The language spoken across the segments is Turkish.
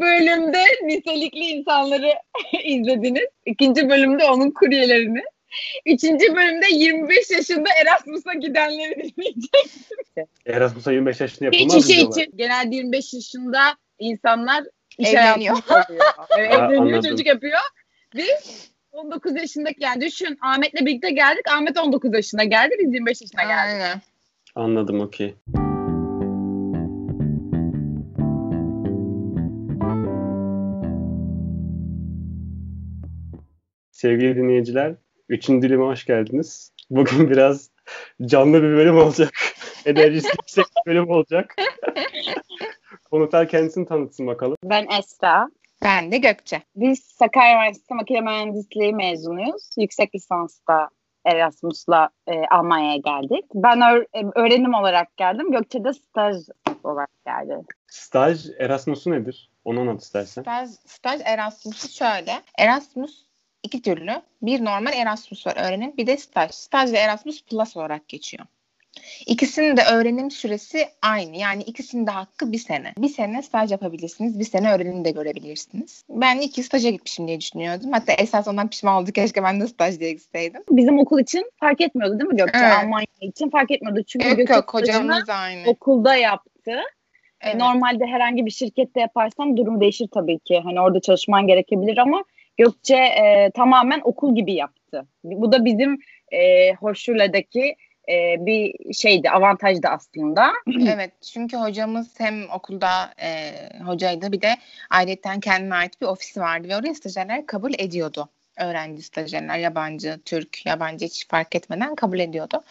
bölümde nitelikli insanları izlediniz. İkinci bölümde onun kuryelerini. Üçüncü bölümde 25 yaşında Erasmus'a gidenleri dinleyeceksiniz. Erasmus'a 25 yaşında Hiç yapılmaz işi mı diyorlar? için. Genelde 25 yaşında insanlar iş Evleniyor. Evet, evleniyor, çocuk yapıyor. Biz 19 yaşındaki yani düşün Ahmet'le birlikte geldik. Ahmet 19 yaşına geldi. Biz 25 yaşına geldik. Aynen. Anladım okey. Sevgili dinleyiciler, üçüncü dilime hoş geldiniz. Bugün biraz canlı bir bölüm olacak. Enerjisi yüksek bir bölüm olacak. Konuklar kendisini tanıtsın bakalım. Ben Esra. Ben de Gökçe. Biz Sakarya Üniversitesi Makine Mühendisliği mezunuyuz. Yüksek lisansta Erasmus'la e, Almanya'ya geldik. Ben öğ- e, öğrenim olarak geldim. Gökçe de staj olarak geldi. Staj Erasmus'u nedir? Onu anlat istersen. Staj, staj Erasmus'u şöyle. Erasmus iki türlü. Bir normal Erasmus var öğrenim. Bir de staj. Staj ve Erasmus Plus olarak geçiyor. İkisinin de öğrenim süresi aynı. Yani ikisinin de hakkı bir sene. Bir sene staj yapabilirsiniz. Bir sene öğrenim de görebilirsiniz. Ben iki staja gitmişim diye düşünüyordum. Hatta esas ondan pişman oldu. Keşke ben de staj diye gitseydim. Bizim okul için fark etmiyordu değil mi Gökçe? Evet. Almanya için fark etmiyordu. Çünkü Yok Gökçe yok hocamız aynı. okulda yaptı. E, Evet. Normalde herhangi bir şirkette yaparsan durum değişir tabii ki. Hani orada çalışman gerekebilir ama Gökçe e, tamamen okul gibi yaptı. Bu da bizim e, Hoşule'deki e, bir şeydi, avantajdı aslında. Evet çünkü hocamız hem okulda e, hocaydı bir de ayrıca kendine ait bir ofisi vardı ve oraya stajyerler kabul ediyordu. Öğrenci stajyerler, yabancı, Türk, yabancı hiç fark etmeden kabul ediyordu.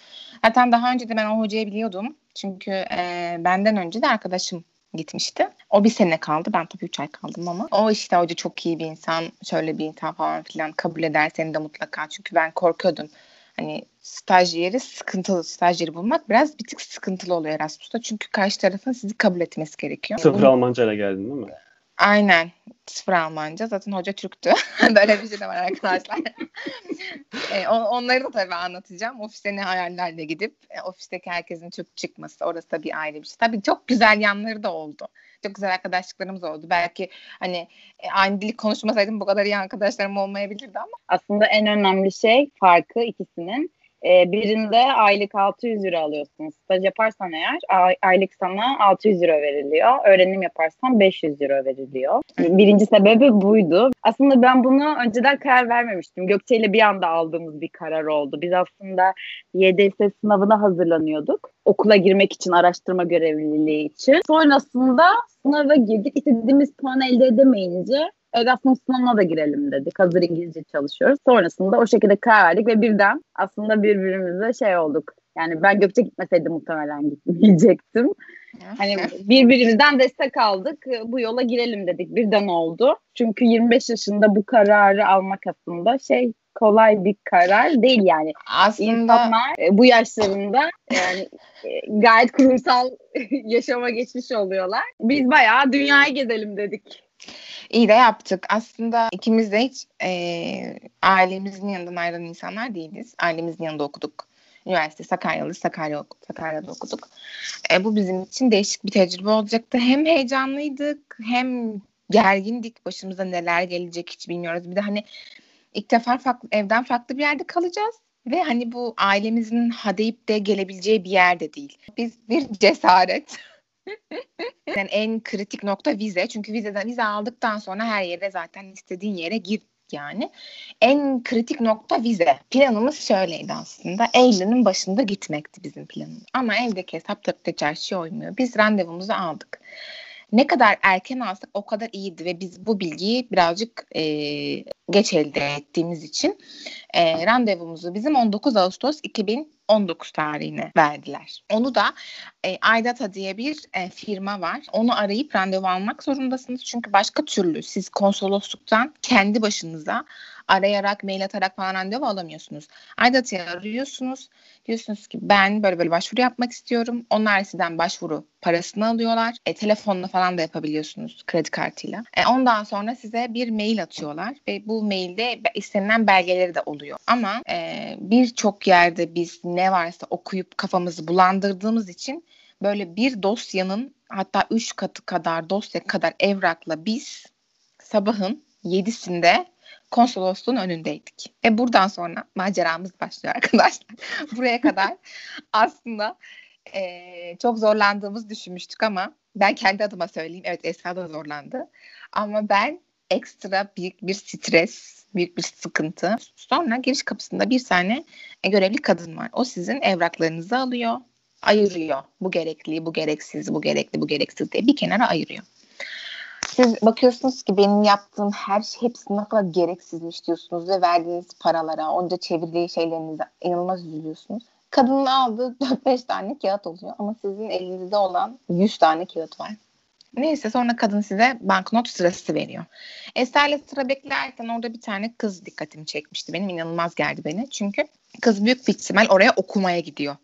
Zaten daha önce de ben o hocayı biliyordum. Çünkü e, benden önce de arkadaşım gitmişti. O bir sene kaldı. Ben tabii üç ay kaldım ama. O işte hoca çok iyi bir insan, şöyle bir insan falan filan kabul eder seni de mutlaka. Çünkü ben korkuyordum. Hani stajyeri sıkıntılı, stajyeri bulmak biraz bir tık sıkıntılı oluyor Erasmus'ta. Çünkü karşı tarafın sizi kabul etmesi gerekiyor. Sıfır Bunu- Almancayla geldin değil mi? Aynen. Sıfır Almanca. Zaten hoca Türktü. Böyle bir şey de var arkadaşlar. e, on- onları da tabii anlatacağım. Ofiste ne hayallerle gidip e, ofisteki herkesin Türk çıkması. Orası da bir ayrı bir şey. Tabii çok güzel yanları da oldu. Çok güzel arkadaşlıklarımız oldu. Belki hani e, aynı dili konuşmasaydım bu kadar iyi arkadaşlarım olmayabilirdi ama Aslında en önemli şey farkı ikisinin. E, birinde aylık 600 euro alıyorsun. Staj yaparsan eğer ay- aylık sana 600 euro veriliyor. Öğrenim yaparsan 500 euro veriliyor. Birinci sebebi buydu. Aslında ben bunu önceden karar vermemiştim. Gökçe ile bir anda aldığımız bir karar oldu. Biz aslında YDS sınavına hazırlanıyorduk. Okula girmek için, araştırma görevliliği için. Sonrasında sınava girdik. İstediğimiz puanı elde edemeyince Erasmus sınavına da girelim dedik. Hazır İngilizce çalışıyoruz. Sonrasında o şekilde karar verdik ve birden aslında birbirimize şey olduk. Yani ben Gökçe gitmeseydi muhtemelen gitmeyecektim. Hani birbirimizden destek aldık. Bu yola girelim dedik. Birden oldu. Çünkü 25 yaşında bu kararı almak aslında şey kolay bir karar değil yani. aslında İnsanlar e, bu yaşlarında yani e, gayet kurumsal yaşama geçmiş oluyorlar. Biz bayağı dünyayı gezelim dedik. İyi de yaptık. Aslında ikimiz de hiç e, ailemizin yanından ayrılan insanlar değiliz. Ailemizin yanında okuduk. Üniversite Sakaryalı, Sakarya, Sakarya'da okuduk. E, bu bizim için değişik bir tecrübe olacaktı. Hem heyecanlıydık hem gergindik. Başımıza neler gelecek hiç bilmiyoruz. Bir de hani ilk defa farklı, evden farklı bir yerde kalacağız. Ve hani bu ailemizin ha de gelebileceği bir yerde değil. Biz bir cesaret. Yani en kritik nokta vize. Çünkü vizeden vize aldıktan sonra her yere zaten istediğin yere gir yani. En kritik nokta vize. Planımız şöyleydi aslında. Eylül'ün başında gitmekti bizim planımız. Ama evdeki hesap dörtte çarşıya uymuyor. Biz randevumuzu aldık. Ne kadar erken alsak o kadar iyiydi ve biz bu bilgiyi birazcık e, geç elde ettiğimiz için e, randevumuzu bizim 19 Ağustos 2019 tarihine verdiler. Onu da e, Aydata diye bir e, firma var. Onu arayıp randevu almak zorundasınız. Çünkü başka türlü siz konsolosluktan kendi başınıza arayarak, mail atarak falan randevu alamıyorsunuz. Aydata'yı arıyorsunuz. Diyorsunuz ki ben böyle böyle başvuru yapmak istiyorum. Onlar sizden başvuru parasını alıyorlar. E, telefonla falan da yapabiliyorsunuz kredi kartıyla. E, ondan sonra size bir mail atıyorlar ve bu mailde istenilen belgeleri de oluyor. Ama e, birçok yerde biz ne varsa okuyup kafamızı bulandırdığımız için böyle bir dosyanın hatta üç katı kadar dosya kadar evrakla biz sabahın yedisinde konsolosluğun önündeydik. E buradan sonra maceramız başlıyor arkadaşlar. Buraya kadar aslında e, çok zorlandığımız düşünmüştük ama ben kendi adıma söyleyeyim. Evet Esra da zorlandı. Ama ben ekstra büyük bir stres, büyük bir sıkıntı. Sonra giriş kapısında bir tane e, görevli kadın var. O sizin evraklarınızı alıyor, ayırıyor. Bu gerekli, bu gereksiz, bu gerekli, bu gereksiz diye bir kenara ayırıyor. Siz bakıyorsunuz ki benim yaptığım her şey hepsi ne kadar gereksizmiş diyorsunuz ve verdiğiniz paralara, onca çevirdiği şeylerinize inanılmaz üzülüyorsunuz. Kadının aldığı 4-5 tane kağıt oluyor ama sizin elinizde olan 100 tane kağıt var. Neyse sonra kadın size banknot sırası veriyor. Eser'le sıra beklerken orada bir tane kız dikkatimi çekmişti. Benim inanılmaz geldi beni. Çünkü kız büyük bir ihtimal oraya okumaya gidiyor.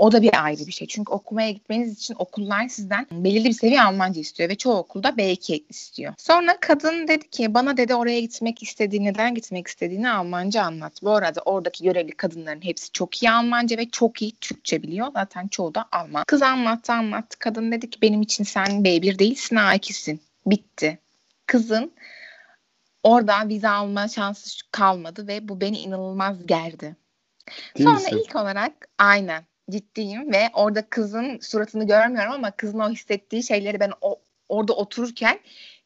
O da bir ayrı bir şey. Çünkü okumaya gitmeniz için okullar sizden belirli bir seviye Almanca istiyor ve çoğu okulda B2 istiyor. Sonra kadın dedi ki bana dedi oraya gitmek istediğini, neden gitmek istediğini Almanca anlat. Bu arada oradaki görevli kadınların hepsi çok iyi Almanca ve çok iyi Türkçe biliyor. Zaten çoğu da Alman. Kız anlattı anlattı. Kadın dedi ki benim için sen B1 değilsin A2'sin. Bitti. Kızın orada vize alma şansı kalmadı ve bu beni inanılmaz gerdi. Değil Sonra misin? ilk olarak aynen ciddiyim ve orada kızın suratını görmüyorum ama kızın o hissettiği şeyleri ben o, orada otururken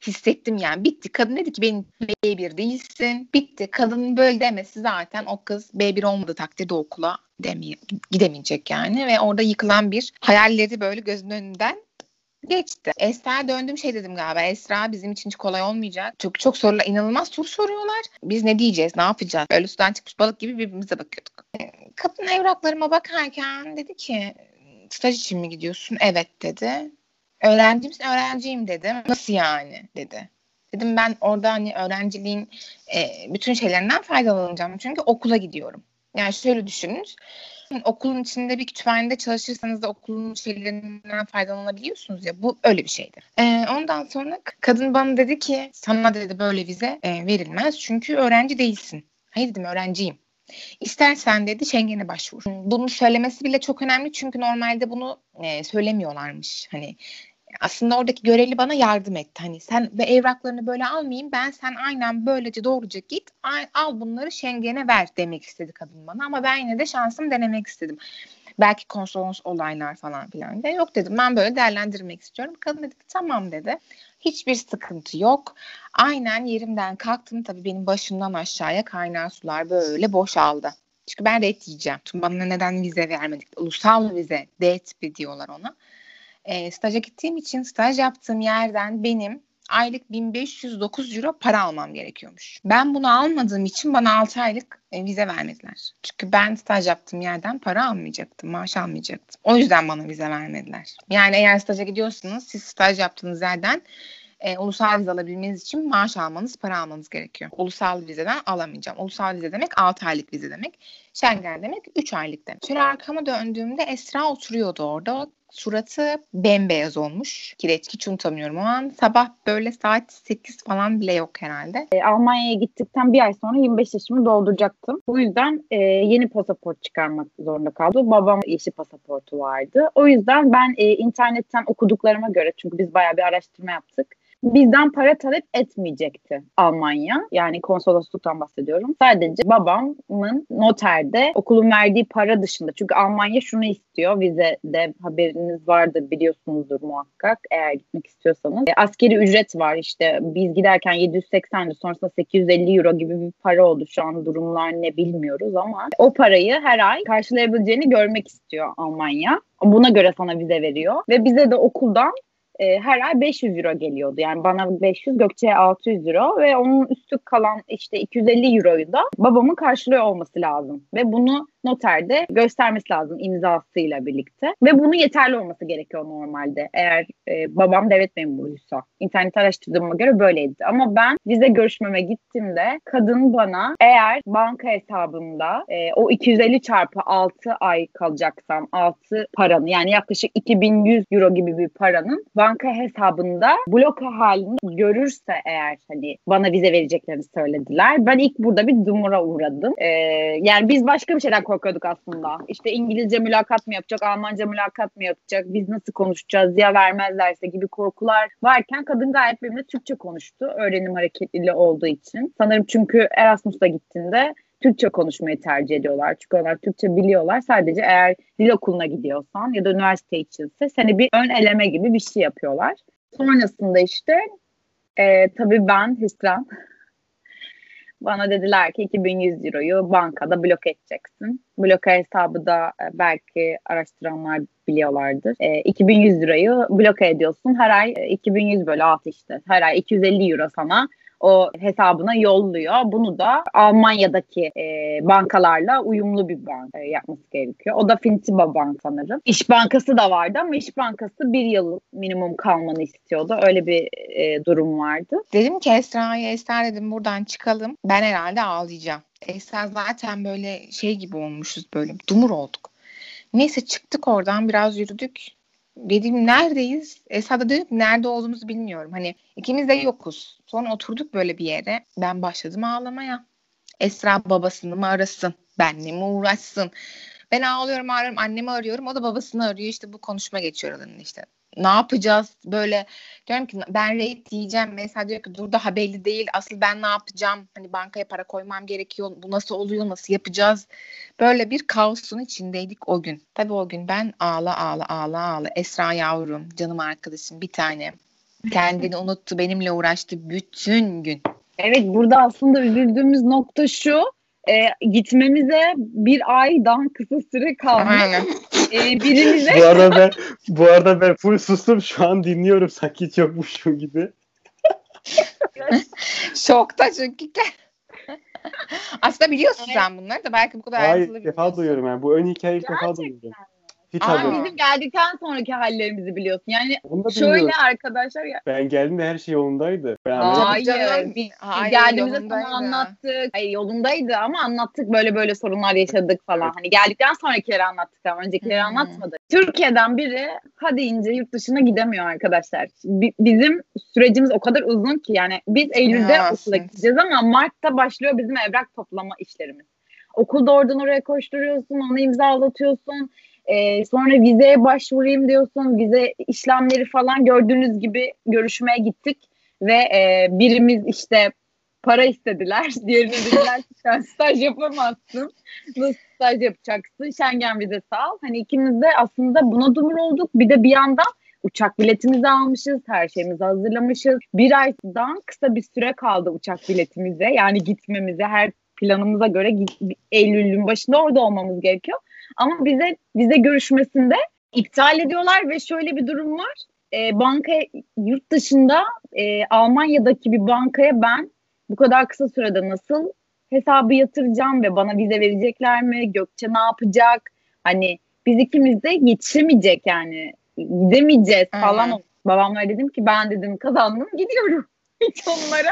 hissettim yani. Bitti. Kadın dedi ki benim B1 değilsin. Bitti. Kadının böyle demesi zaten o kız B1 olmadığı takdirde okula demeye, gidemeyecek yani ve orada yıkılan bir hayalleri böyle gözünün önünden geçti. Esra'ya döndüm şey dedim galiba. Esra bizim için hiç kolay olmayacak. Çünkü çok sorular, inanılmaz soru soruyorlar. Biz ne diyeceğiz, ne yapacağız? Böyle sudan çıkmış balık gibi birbirimize bakıyorduk. Kadın evraklarıma bakarken dedi ki staj için mi gidiyorsun? Evet dedi. Öğrenci misin? Öğrenciyim dedim. Nasıl yani? dedi. Dedim ben orada hani öğrenciliğin e, bütün şeylerinden faydalanacağım. Çünkü okula gidiyorum. Yani şöyle düşünün okulun içinde bir kütüphanede çalışırsanız da okulun şeylerinden faydalanabiliyorsunuz ya bu öyle bir şeydir. Ee, ondan sonra kadın bana dedi ki sana dedi böyle vize e, verilmez çünkü öğrenci değilsin. Hayır dedim öğrenciyim. İstersen dedi Schengen'e başvur. Bunu söylemesi bile çok önemli çünkü normalde bunu e, söylemiyorlarmış. Hani aslında oradaki görevli bana yardım etti. Hani sen ve evraklarını böyle almayayım ben sen aynen böylece doğruca git al bunları Schengen'e ver demek istedi kadın bana ama ben yine de şansım denemek istedim. Belki konsolos olaylar falan filan de yok dedim ben böyle değerlendirmek istiyorum. Kadın dedi tamam dedi. Hiçbir sıkıntı yok. Aynen yerimden kalktım tabii benim başımdan aşağıya kaynar sular böyle boşaldı. Çünkü ben red diyeceğim. Bana neden vize vermedik? Ulusal vize, DETB diyorlar ona e, staja gittiğim için staj yaptığım yerden benim aylık 1509 euro para almam gerekiyormuş. Ben bunu almadığım için bana 6 aylık e, vize vermediler. Çünkü ben staj yaptığım yerden para almayacaktım, maaş almayacaktım. O yüzden bana vize vermediler. Yani eğer staja gidiyorsunuz, siz staj yaptığınız yerden e, ulusal vize alabilmeniz için maaş almanız, para almanız gerekiyor. Ulusal vizeden alamayacağım. Ulusal vize demek 6 aylık vize demek. Schengen demek 3 aylık demek. Şöyle arkama döndüğümde Esra oturuyordu orada. Suratı bembeyaz olmuş. Kireç hiç unutamıyorum o an. Sabah böyle saat 8 falan bile yok herhalde. E, Almanya'ya gittikten bir ay sonra 25 yaşımı dolduracaktım. Bu yüzden e, yeni pasaport çıkarmak zorunda kaldı. Babam yeşil pasaportu vardı. O yüzden ben e, internetten okuduklarıma göre çünkü biz bayağı bir araştırma yaptık bizden para talep etmeyecekti Almanya. Yani konsolosluktan bahsediyorum. Sadece babamın noterde okulun verdiği para dışında. Çünkü Almanya şunu istiyor. Vize de haberiniz vardır biliyorsunuzdur muhakkak eğer gitmek istiyorsanız. E, askeri ücret var işte biz giderken 780'di sonrasında 850 euro gibi bir para oldu. Şu an durumlar ne bilmiyoruz ama o parayı her ay karşılayabileceğini görmek istiyor Almanya. Buna göre sana vize veriyor ve bize de okuldan e, her ay 500 euro geliyordu. Yani bana 500, Gökçe'ye 600 euro ve onun üstü kalan işte 250 euroyu da babamın karşılıyor olması lazım. Ve bunu noterde göstermesi lazım imzasıyla birlikte. Ve bunun yeterli olması gerekiyor normalde eğer e, babam devlet memuruysa. İnternet araştırdığıma göre böyleydi. Ama ben vize görüşmeme gittiğimde kadın bana eğer banka hesabımda e, o 250 çarpı 6 ay kalacaksam 6 paranı yani yaklaşık 2100 euro gibi bir paranın banka hesabında bloka halini görürse eğer hani bana vize vereceklerini söylediler. Ben ilk burada bir dumura uğradım. E, yani biz başka bir şeyden korkuyorduk aslında. İşte İngilizce mülakat mı yapacak, Almanca mülakat mı yapacak, biz nasıl konuşacağız ya vermezlerse gibi korkular varken kadın gayet benimle Türkçe konuştu. Öğrenim hareketliliği olduğu için. Sanırım çünkü Erasmus'a gittiğinde Türkçe konuşmayı tercih ediyorlar. Çünkü onlar Türkçe biliyorlar. Sadece eğer dil okuluna gidiyorsan ya da üniversite içinse seni bir ön eleme gibi bir şey yapıyorlar. Sonrasında işte e, tabii ben Hüsran bana dediler ki 2100 euroyu bankada blok edeceksin. Bloka hesabı da e, belki araştıranlar biliyorlardır. E, 2100 lirayı bloka ediyorsun. Her ay 2100 e, bölü 6 işte. Her ay 250 euro sana o hesabına yolluyor. Bunu da Almanya'daki e, bankalarla uyumlu bir bank e, yapması gerekiyor. O da Fintiba Bank sanırım. İş Bankası da vardı ama İş Bankası bir yıl minimum kalmanı istiyordu. Öyle bir e, durum vardı. Dedim ki Esra'ya Esra dedim buradan çıkalım. Ben herhalde ağlayacağım. Esra zaten böyle şey gibi olmuşuz böyle dumur olduk. Neyse çıktık oradan biraz yürüdük. Dedim neredeyiz? Esra da dedi nerede olduğumuzu bilmiyorum. Hani ikimiz de yokuz. Sonra oturduk böyle bir yere. Ben başladım ağlamaya. Esra babasını mı arasın? Benle mi uğraşsın? Ben ağlıyorum ağlıyorum annemi arıyorum. O da babasını arıyor. İşte bu konuşma geçiyor aralarında işte ne yapacağız? Böyle diyorum ki ben rate diyeceğim. Mesela diyor ki dur daha belli değil. Asıl ben ne yapacağım? Hani bankaya para koymam gerekiyor. Bu nasıl oluyor? Nasıl yapacağız? Böyle bir kaosun içindeydik o gün. Tabii o gün ben ağla ağla ağla ağla. Esra yavrum canım arkadaşım bir tane. Kendini unuttu benimle uğraştı bütün gün. Evet burada aslında üzüldüğümüz nokta şu e, gitmemize bir aydan kısa süre kalmış. Aynen. E, birimize... bu arada ben bu arada ben full sustum şu an dinliyorum sanki hiç yokmuşum gibi. Şokta çünkü. Aslında biliyorsun evet. sen bunları da belki bu kadar Hayır, ayrıntılı Hayır, defa duyuyorum yani. Bu ön hikayeyi ilk defa duyuyorum. Hiç Ama bizim geldikten sonraki hallerimizi biliyorsun. Yani şöyle arkadaşlar. Ya... Ben geldiğimde her şey yolundaydı. Ben hayır. Canım, biz, hayır, geldiğimizde sana anlattık. Hayır yolundaydı ama anlattık böyle böyle sorunlar yaşadık falan. Hani geldikten sonrakileri anlattık ama öncekileri hmm. anlatmadık. Türkiye'den biri hadi ince yurt dışına gidemiyor arkadaşlar. B- bizim sürecimiz o kadar uzun ki yani biz Eylül'de ya, okula gideceğiz ama Mart'ta başlıyor bizim evrak toplama işlerimiz. Okulda oradan oraya koşturuyorsun, onu imzalatıyorsun e, sonra vizeye başvurayım diyorsun. Vize işlemleri falan gördüğünüz gibi görüşmeye gittik. Ve e, birimiz işte para istediler. Diğerini dediler ki sen staj yapamazsın. Nasıl staj yapacaksın? Schengen vizesi al. Hani ikimiz de aslında buna dumur olduk. Bir de bir yandan uçak biletimizi almışız, her şeyimizi hazırlamışız. Bir aydan kısa bir süre kaldı uçak biletimize. Yani gitmemize, her planımıza göre Eylül'ün başında orada olmamız gerekiyor. Ama bize vize görüşmesinde iptal ediyorlar ve şöyle bir durum var. E, banka yurt dışında e, Almanya'daki bir bankaya ben bu kadar kısa sürede nasıl hesabı yatıracağım ve bana vize verecekler mi? Gökçe ne yapacak? Hani biz ikimiz de yetişemeyecek yani gidemeyeceğiz falan. Aynen. Babamlar dedim ki ben dedim kazandım gidiyorum. Hiç onlara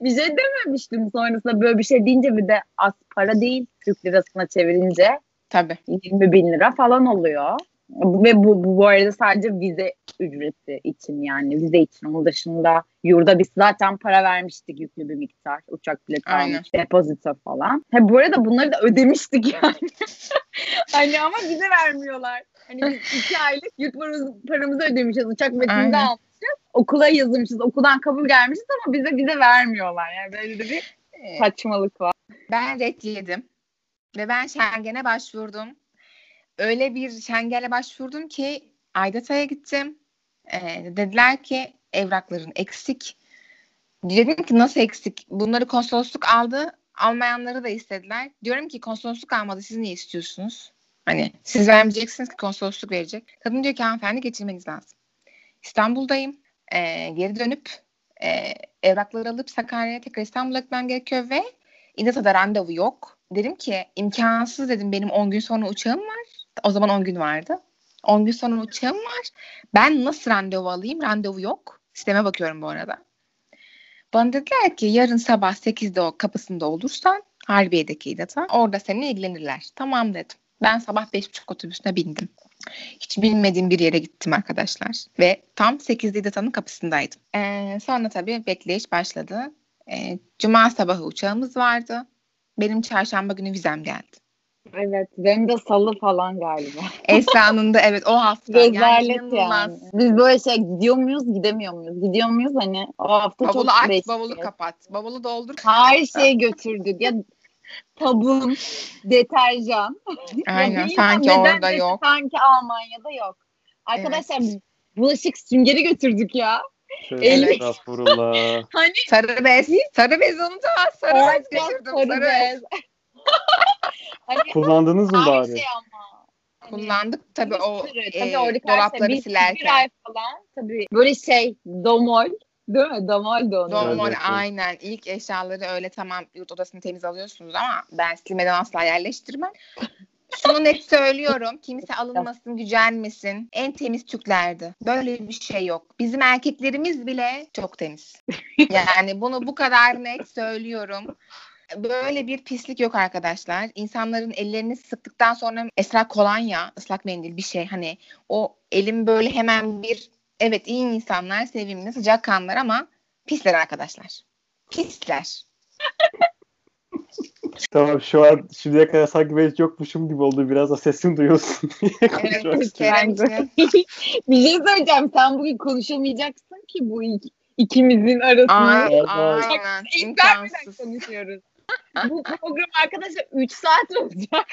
bir şey dememiştim sonrasında böyle bir şey deyince bir de az para değil Türk lirasına çevirince Tabii. 20 bin lira falan oluyor. Ve bu, bu, bu arada sadece vize ücreti için yani vize için. Onun dışında yurda biz zaten para vermiştik yüklü bir miktar. Uçak bileti almış, depozito falan. Ha, bu arada bunları da ödemiştik yani. hani ama bize vermiyorlar. Hani biz iki aylık yurt paramızı, paramızı ödemişiz. Uçak biletini de almışız. Okula yazılmışız. Okuldan kabul gelmişiz ama bize bize vermiyorlar. Yani böyle de bir saçmalık var. Ben red yedim. Ve ben Schengen'e başvurdum. Öyle bir Schengen'e başvurdum ki Aydata'ya gittim. Ee, dediler ki evrakların eksik. Dedim ki nasıl eksik? Bunları konsolosluk aldı. Almayanları da istediler. Diyorum ki konsolosluk almadı. Siz niye istiyorsunuz? Hani siz vermeyeceksiniz ki konsolosluk verecek. Kadın diyor ki hanımefendi geçirmeniz lazım. İstanbul'dayım. Ee, geri dönüp e, evrakları alıp Sakarya'ya tekrar İstanbul'a gitmem gerekiyor ve İnata'da randevu yok. Dedim ki imkansız dedim benim 10 gün sonra uçağım var. O zaman 10 gün vardı. 10 gün sonra uçağım var. Ben nasıl randevu alayım? Randevu yok. Sisteme bakıyorum bu arada. Bana dediler ki yarın sabah 8'de o kapısında olursan Harbiye'deki İDAT'a orada seninle ilgilenirler. Tamam dedim. Ben sabah 5.30 otobüsüne bindim. Hiç bilmediğim bir yere gittim arkadaşlar. Ve tam 8'de İDAT'ın kapısındaydım. Ee, sonra tabii bekleyiş başladı. E, Cuma sabahı uçağımız vardı. Benim çarşamba günü vizem geldi. Evet. Benim de salı falan galiba. Esra'nın da evet o hafta. yani Rezalet inanılmaz. yani. Biz böyle şey gidiyor muyuz gidemiyor muyuz? Gidiyor muyuz hani o hafta Bavulu çok aç, bavulu kapat. Bavulu doldur. Her şeyi götürdük. Ya sabun, deterjan. Aynen sanki orada yok. Sanki Almanya'da yok. Arkadaşlar biz bulaşık süngeri götürdük ya. Tövbe Evet. Estağfurullah. Hani Sarı bez. Sarı bez unutamaz. Sarı bez Orada götürdüm. sarı Sarı bez. hani Kullandınız mı bari? şey ama. Hani Kullandık tabii o sürü, e, tabii şey, dolapları bir- Bir silerken. ay falan tabii. Böyle şey domol. Değil mi? Domol da onun. Domol evet. aynen. İlk eşyaları öyle tamam yurt odasını temiz alıyorsunuz ama ben silmeden asla yerleştirmem. Şunu net söylüyorum. Kimse alınmasın, gücenmesin. En temiz Türklerdi. Böyle bir şey yok. Bizim erkeklerimiz bile çok temiz. Yani bunu bu kadar net söylüyorum. Böyle bir pislik yok arkadaşlar. İnsanların ellerini sıktıktan sonra esra kolonya, ıslak mendil bir şey hani o elim böyle hemen bir evet iyi insanlar, sevimli, sıcak kanlar ama pisler arkadaşlar. Pisler. Tamam şu an şimdiye kadar sanki ben hiç yokmuşum gibi oldu. Biraz da sesimi duyuyorsun diye konuşmak Evet, istiyorum. Bir şey söyleyeceğim. Sen bugün konuşamayacaksın ki bu ik- ikimizin arasında. Aynen. Vermeden İmkansız. konuşuyoruz. bu program arkadaşlar 3 saat olacak.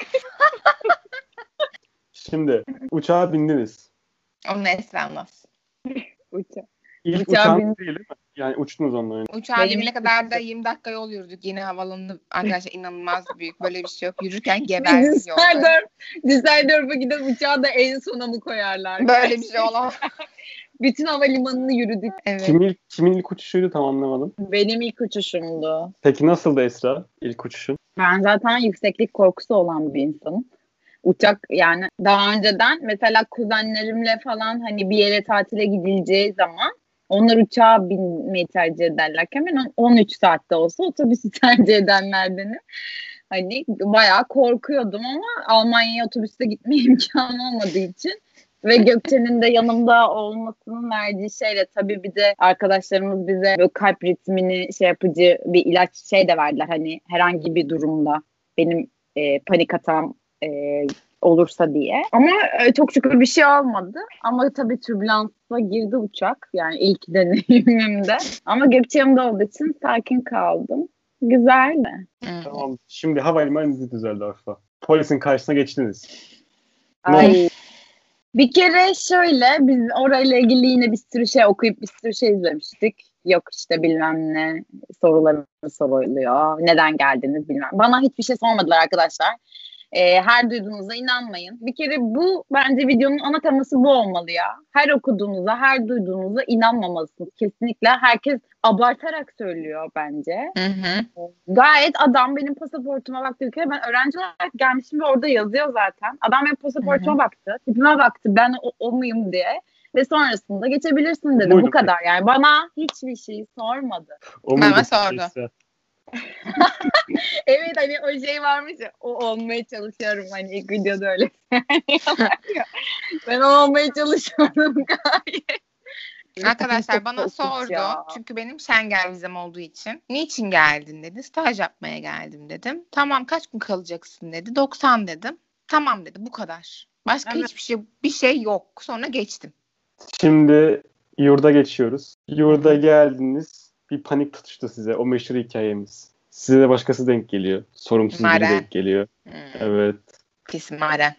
Şimdi uçağa bindiniz. Onu anlat. Uçak. İlk Uçağa uçağın bin- değil mi? Yani uçtunuz onunla önce. Uçağa binene kadar da 20 dakika yol yürüdük. Yine havalandı. Arkadaşlar inanılmaz büyük. Böyle bir şey yok. Yürürken geberdik yolda. Düsseldorf, Düsseldorf'a giden uçağı da en sona mı koyarlar? Böyle bir şey olamaz. Bütün havalimanını yürüdük. Evet. Kimin ilk, kimin ilk uçuşuydu tam anlamadım. Benim ilk uçuşumdu. Peki nasıldı Esra ilk uçuşun? Ben zaten yükseklik korkusu olan bir insanım. Uçak yani daha önceden mesela kuzenlerimle falan hani bir yere tatile gidileceği zaman onlar uçağa binmeyi tercih ederlerken ben on- 13 saatte olsa otobüsü tercih edenlerdenim. Hani bayağı korkuyordum ama Almanya'ya otobüste gitme imkanı olmadığı için ve Gökçe'nin de yanımda olmasının verdiği şeyle tabii bir de arkadaşlarımız bize böyle kalp ritmini şey yapıcı bir ilaç şey de verdiler hani herhangi bir durumda benim e, panik atağım e, olursa diye. Ama e, çok şükür bir şey olmadı. Ama tabii türbülansa girdi uçak. Yani ilk deneyimimde. Ama Gökçe yanımda olduğu için sakin kaldım. Güzeldi. Tamam. Şimdi havalimanı Düsseldorf'a. Polisin karşısına geçtiniz. Ay. Bir kere şöyle biz orayla ilgili yine bir sürü şey okuyup bir sürü şey izlemiştik. Yok işte bilmem ne soruları soruluyor. Neden geldiniz bilmem. Bana hiçbir şey sormadılar arkadaşlar. Ee, her duyduğunuza inanmayın. Bir kere bu bence videonun ana teması bu olmalı ya. Her okuduğunuza, her duyduğunuza inanmamalısınız. Kesinlikle herkes abartarak söylüyor bence. Hı hı. Gayet adam benim pasaportuma baktı ülkeye. Ben öğrenci olarak gelmişim ve orada yazıyor zaten. Adam benim pasaportuma baktı. Tipime baktı. Ben o, o muyum diye. Ve sonrasında geçebilirsin dedi. Buyurun. Bu kadar yani. Bana hiçbir şey sormadı. O muydu sordu. Evet hani o şey varmış ya. O olmaya çalışıyorum. Hani ilk videoda öyle ya. Ben o olmaya çalışıyorum gayet. Arkadaşlar bana sordu. ya. Çünkü benim Schengen vizem olduğu için. Niçin geldin dedi. Staj yapmaya geldim dedim. Tamam kaç gün kalacaksın dedi. 90 dedim. Tamam dedi bu kadar. Başka Evet. hiçbir şey bir şey yok. Sonra geçtim. Şimdi yurda geçiyoruz. Yurda geldiniz. Bir panik tutuştu size. O meşhur hikayemiz. Size de başkası denk geliyor. Sorumsuz biri denk geliyor. Hmm. Evet. Pis maren.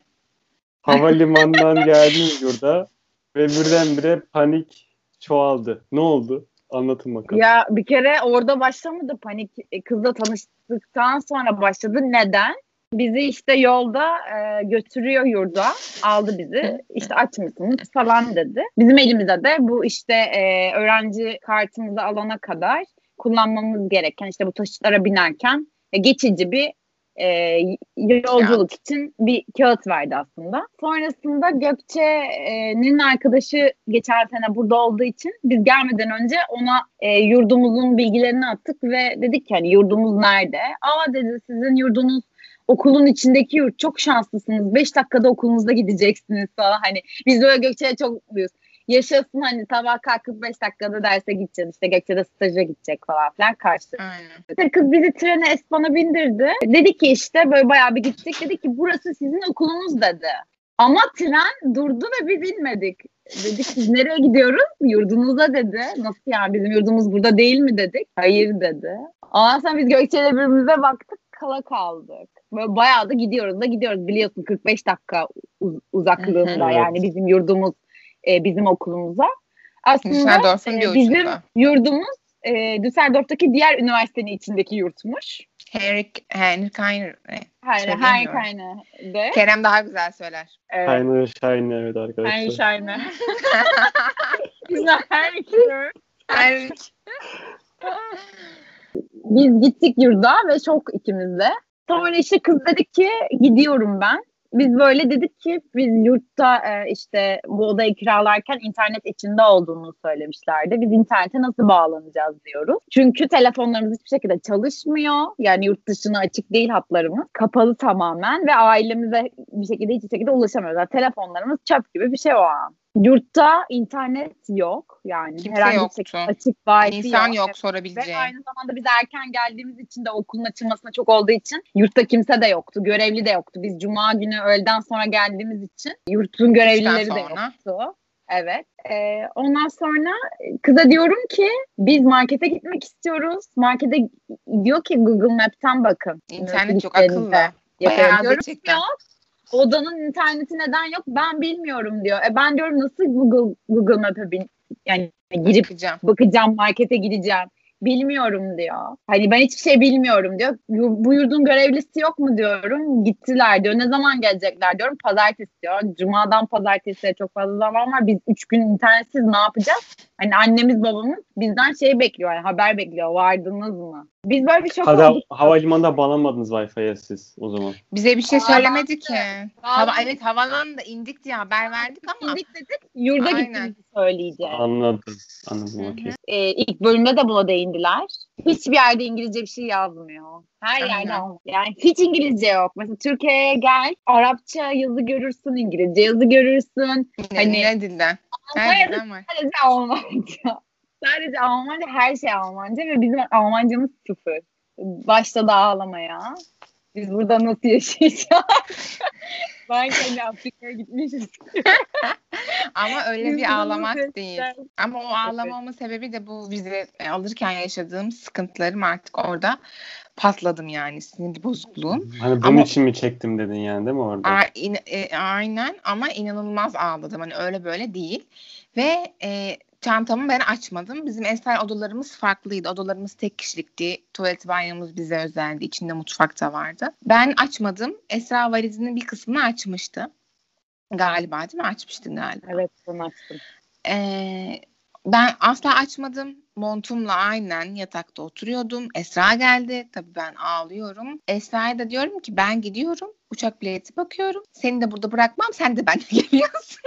Havalimanından geldiniz yurda ve birdenbire panik çoğaldı. Ne oldu? Anlatın bakalım. Ya bir kere orada başlamadı panik. E, Kızla tanıştıktan sonra başladı. Neden? Bizi işte yolda e, götürüyor yurda. Aldı bizi. İşte aç mısınız falan dedi. Bizim elimize de bu işte e, öğrenci kartımızı alana kadar kullanmamız gereken işte bu taşıtlara binerken e, geçici bir e, yolculuk için bir kağıt verdi aslında. Sonrasında Gökçe'nin arkadaşı geçen sene burada olduğu için biz gelmeden önce ona e, yurdumuzun bilgilerini attık ve dedik ki hani yurdumuz nerede? Aa dedi sizin yurdunuz okulun içindeki yurt çok şanslısınız. 5 dakikada okulunuzda gideceksiniz falan. Hani biz böyle Gökçe'ye çok mutluyuz. Yaşasın hani sabah kalkıp 5 dakikada derse gideceğiz işte Gökçe'de staja gidecek falan filan karşı. Aynen. Kız bizi trene Espan'a bindirdi. Dedi ki işte böyle bayağı bir gittik. Dedi ki burası sizin okulunuz dedi. Ama tren durdu ve biz inmedik. Dedik siz nereye gidiyoruz? Yurdunuza dedi. Nasıl yani bizim yurdumuz burada değil mi dedik. Hayır dedi. Ondan sonra biz Gökçe'yle birbirimize baktık kala kaldık. Böyle bayağı da gidiyoruz da gidiyoruz biliyorsun 45 dakika uz- uzaklığında hı. yani bizim yurdumuz e, bizim okulumuza. Aslında e, bizim yurdumuz e, Düsseldorf'taki diğer üniversitenin içindeki yurtmuş. Henrik, Henrik Heiner. Her, Söyleyeyim her mi? kaynağı de. Kerem daha güzel söyler. Evet. Shine evet arkadaşlar. şahane. Güzel her iki. Henrik. Biz gittik yurda ve şok ikimiz de. Sonra işte kız dedi ki gidiyorum ben. Biz böyle dedik ki biz yurtta e, işte bu odayı kiralarken internet içinde olduğunu söylemişlerdi. Biz internete nasıl bağlanacağız diyoruz. Çünkü telefonlarımız hiçbir şekilde çalışmıyor. Yani yurt dışına açık değil hatlarımız. Kapalı tamamen ve ailemize bir şekilde hiçbir şekilde ulaşamıyoruz. Yani telefonlarımız çöp gibi bir şey o an. Yurtta internet yok. Yani Kimse herhangi bir yoktu. şekilde açık Wi-Fi İnsan yok Ve sorabileceğin. aynı zamanda biz erken geldiğimiz için de okulun açılmasına çok olduğu için yurtta kimse de yoktu. Görevli de yoktu. Biz cuma günü öğleden sonra geldiğimiz için yurtun görevlileri de yoktu. Evet. Ee, ondan sonra kıza diyorum ki biz markete gitmek istiyoruz. Markete diyor ki Google Map'ten bakın. İnternet yok akıllı. Bayağı Diyorum, yok. Odanın interneti neden yok ben bilmiyorum diyor. E ben diyorum nasıl Google Google Map'e bin, yani girip Bakacağım. bakacağım markete gideceğim. Bilmiyorum diyor. Hani ben hiçbir şey bilmiyorum diyor. Bu yurdun görevlisi yok mu diyorum. Gittiler diyor. Ne zaman gelecekler diyorum. Pazartesi diyor. Cuma'dan pazartesiye çok fazla zaman var. Biz üç gün internetsiz ne yapacağız? Hani annemiz babamız bizden şey bekliyor. Yani haber bekliyor. Vardınız mı? Biz böyle bir şok Hadi olduk. havalimanında bağlanmadınız Wi-Fi'ye siz o zaman. Bize bir şey söylemedi ki. Hava, evet havalandı indik diye haber verdik ama Gittik dedik. Yurda Aynen. gittiğimizi söyleyeceğiz. Anladım. Anladım okey. Ee, ilk bölümde de buna değindiler. Hiçbir yerde İngilizce bir şey yazmıyor. Her Aynen. yerde Alman- yani hiç İngilizce yok. Mesela Türkiye'ye gel, Arapça yazı görürsün, İngilizce yazı görürsün. ne, Hani- ne dilden? Her dilden var. Almanca. Sadece Almanca, her şey Almanca ve bizim Almancamız sıfır. Başladı ağlamaya. Biz burada nasıl yaşayacağız? ben kendi Afrika'ya gitmişiz. Ama öyle Biz bir ağlamak değil. Ama o ağlamamın sebebi de bu vize alırken yaşadığım sıkıntılarım artık orada patladım yani sinir bozukluğum. Hani bunun Ama- için mi çektim dedin yani değil mi orada? A- in- e, aynen ama inanılmaz ağladım. Hani öyle böyle değil. Ve e, çantamı ben açmadım. Bizim Esra odalarımız farklıydı. Odalarımız tek kişilikti. Tuvalet banyomuz bize özeldi. İçinde mutfak da vardı. Ben açmadım. Esra valizinin bir kısmını açmıştı. Galiba değil mi? Açmıştın galiba. Evet, ben açtım. Ee, ben asla açmadım. Montumla aynen yatakta oturuyordum. Esra geldi. Tabii ben ağlıyorum. Esra'ya da diyorum ki ben gidiyorum. Uçak bileti bakıyorum. Seni de burada bırakmam. Sen de benimle geliyorsun.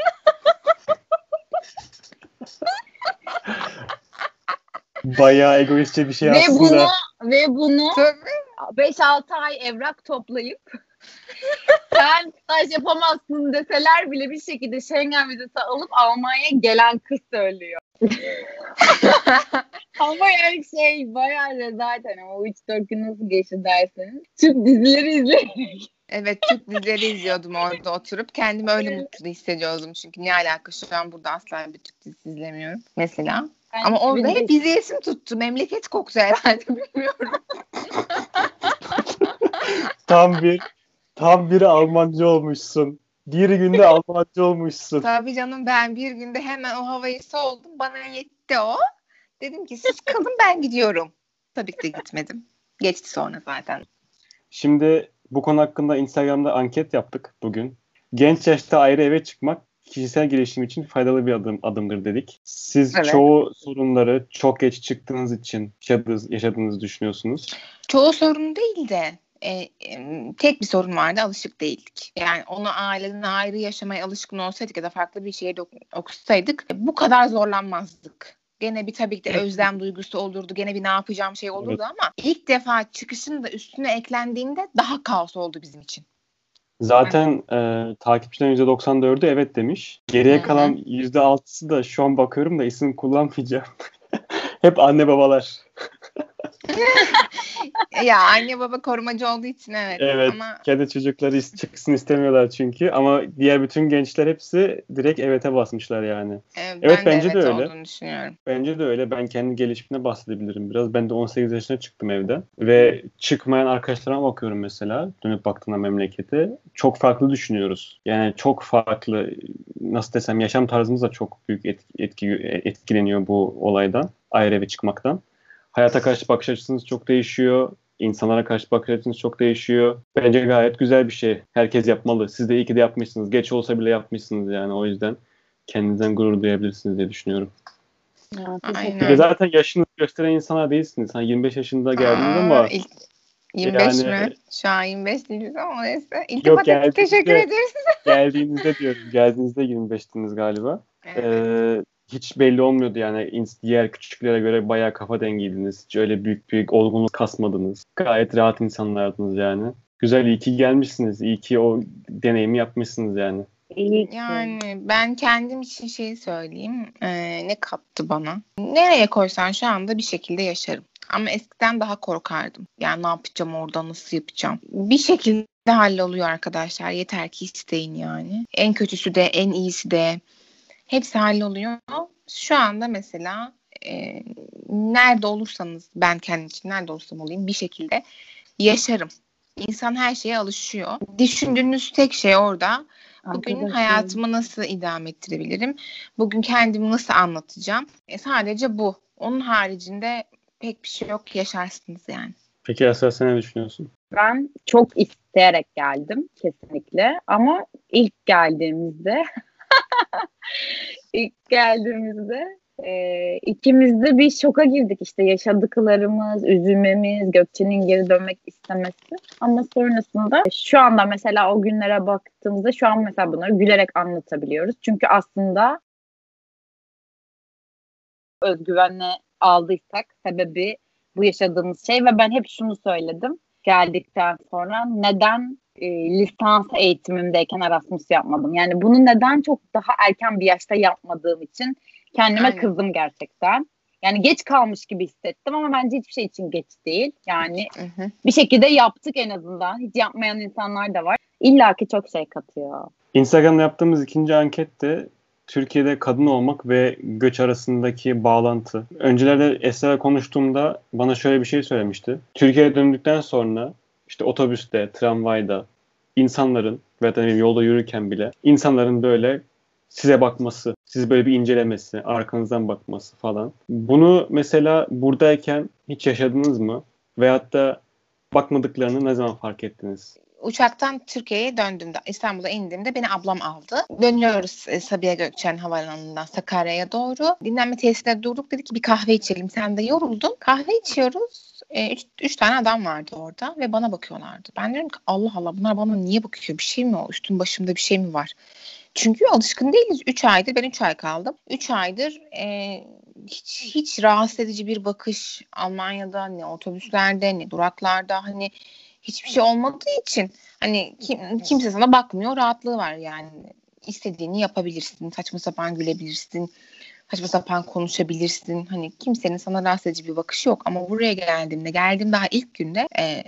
Bayağı egoistçe bir şey ve aslında. bunu ve bunu Tabii. 5-6 ay evrak toplayıp sen staj yapamazsın deseler bile bir şekilde Schengen vizesi alıp Almanya'ya gelen kız söylüyor. Ama yani şey bayağı rezalet hani o 3-4 gün nasıl geçti derseniz. Türk dizileri izleyerek. Evet Türk dizileri izliyordum orada oturup. Kendimi öyle mutlu hissediyordum. Çünkü ne alaka şu an burada asla bir Türk dizisi izlemiyorum. Mesela. Ama orada hep izleyesim tuttu. Memleket koktu herhalde bilmiyorum. Tam bir tam bir Almanca olmuşsun. Bir günde Almanca olmuşsun. Tabii canım ben bir günde hemen o havayı soldum. Bana yetti o. Dedim ki siz kalın ben gidiyorum. Tabii ki de gitmedim. Geçti sonra zaten. Şimdi bu konu hakkında Instagram'da anket yaptık bugün. Genç yaşta ayrı eve çıkmak kişisel gelişim için faydalı bir adım adımdır dedik. Siz Evet. çoğu sorunları çok geç çıktığınız için yaşadığınız, yaşadığınızı düşünüyorsunuz. Çoğu sorun değil de e, tek bir sorun vardı alışık değildik. Yani onu aileden ayrı yaşamaya alışkın olsaydık ya da farklı bir şehirde ok- okusaydık e, bu kadar zorlanmazdık. Gene bir tabii ki de Evet. özlem duygusu olurdu. Gene bir ne yapacağım şey olurdu ama ilk defa çıkışın da üstüne eklendiğinde daha kaos oldu bizim için. Zaten e, takipçilerin %94'ü evet demiş. Geriye Hı-hı. kalan %6'sı da şu an bakıyorum da isim kullanmayacağım. Hep anne babalar. ya anne baba korumacı olduğu için evet. Evet. Ama Kendi çocukları çıksın istemiyorlar çünkü. Ama diğer bütün gençler hepsi direkt evete basmışlar yani. e, ben Evet, de bence evet de öyle. düşünüyorum. Bence de öyle. Ben kendi gelişimine bahsedebilirim biraz. Ben de 18 yaşına çıktım evden. Ve çıkmayan arkadaşlarıma bakıyorum mesela. Dönüp baktığımda memlekete. Çok farklı düşünüyoruz. Yani çok farklı nasıl desem yaşam tarzımız da çok büyük etki, etki, etkileniyor bu olaydan. Ayrı eve çıkmaktan. Hayata karşı bakış açınız çok değişiyor. İnsanlara karşı bakış açınız çok değişiyor. Bence gayet güzel bir şey. Herkes yapmalı. Siz de iyi ki de yapmışsınız. Geç olsa bile yapmışsınız yani. O yüzden kendinizden gurur duyabilirsiniz diye düşünüyorum. Ya, Aynen. Bir de zaten yaşınızı gösteren insanlar değilsiniz. Hani 25 yaşında geldiniz Aa, ama ilk- 25 yani- mi? Şu an 25 değiliz ama neyse. Yok, İltifat geldi ettik. Teşekkür de. ederiz. geldiğinizde diyorum. Geldiğinizde 25'tiniz galiba. Evet. Ee, hiç belli olmuyordu yani diğer küçüklere göre bayağı kafa dengiydiniz. Hiç öyle büyük büyük olgunluk kasmadınız. Gayet rahat insanlardınız yani. Güzel iyi ki gelmişsiniz. İyi ki o deneyimi yapmışsınız yani. İyi ki. Yani ben kendim için şeyi söyleyeyim. Ee, ne kattı bana? Nereye koysan şu anda bir şekilde yaşarım. Ama eskiden daha korkardım. Yani ne yapacağım orada nasıl yapacağım? Bir şekilde halloluyor arkadaşlar. Yeter ki isteyin yani. En kötüsü de en iyisi de hepsi halloluyor. Şu anda mesela e, nerede olursanız ben kendim için nerede olursam olayım bir şekilde yaşarım. İnsan her şeye alışıyor. Düşündüğünüz tek şey orada Bugün Arkadaşlar, hayatımı nasıl idame ettirebilirim? Bugün kendimi nasıl anlatacağım? E, sadece bu. Onun haricinde pek bir şey yok. Yaşarsınız yani. Peki Esra sen ne düşünüyorsun? Ben çok isteyerek geldim kesinlikle ama ilk geldiğimizde geldiğimizde e, ikimiz de bir şoka girdik işte yaşadıklarımız, üzülmemiz, Gökçe'nin geri dönmek istemesi. Ama sonrasında şu anda mesela o günlere baktığımızda şu an mesela bunları gülerek anlatabiliyoruz. Çünkü aslında özgüvenle aldıysak sebebi bu yaşadığımız şey ve ben hep şunu söyledim geldikten sonra neden e, lisans eğitimimdeyken Erasmus yapmadım? Yani bunu neden çok daha erken bir yaşta yapmadığım için kendime Aynen. kızdım gerçekten. Yani geç kalmış gibi hissettim ama bence hiçbir şey için geç değil. Yani Hı hı. bir şekilde yaptık en azından. Hiç yapmayan insanlar da var. İlla ki çok şey katıyor. Instagram'da yaptığımız ikinci ankette Türkiye'de kadın olmak ve göç arasındaki bağlantı. Öncelerde Esra konuştuğumda bana şöyle bir şey söylemişti. Türkiye'ye döndükten sonra işte otobüste, tramvayda insanların ve da yolda yürürken bile insanların böyle size bakması, sizi böyle bir incelemesi, arkanızdan bakması falan. Bunu mesela buradayken hiç yaşadınız mı? Veyahut da bakmadıklarını ne zaman fark ettiniz? Uçaktan Türkiye'ye döndüğümde, İstanbul'a indiğimde beni ablam aldı. Dönüyoruz e, Sabiha Gökçen Havalimanı'ndan Sakarya'ya doğru. Dinlenme tesisinde durduk. Dedi ki bir kahve içelim. Sen de yoruldun. Kahve içiyoruz. E, üç, üç tane adam vardı orada ve bana bakıyorlardı. Ben diyorum ki Allah Allah bunlar bana niye bakıyor? Bir şey mi o? Üstüm başımda bir şey mi var? Çünkü alışkın değiliz. 3 aydır ben 3 ay kaldım. 3 aydır e, hiç, hiç rahatsız edici bir bakış Almanya'da ne otobüslerde ne duraklarda hani hiçbir şey olmadığı için hani kim, kimse sana bakmıyor rahatlığı var yani istediğini yapabilirsin saçma sapan gülebilirsin saçma sapan konuşabilirsin hani kimsenin sana rahatsız edici bir bakışı yok ama buraya geldiğimde geldim daha ilk günde e,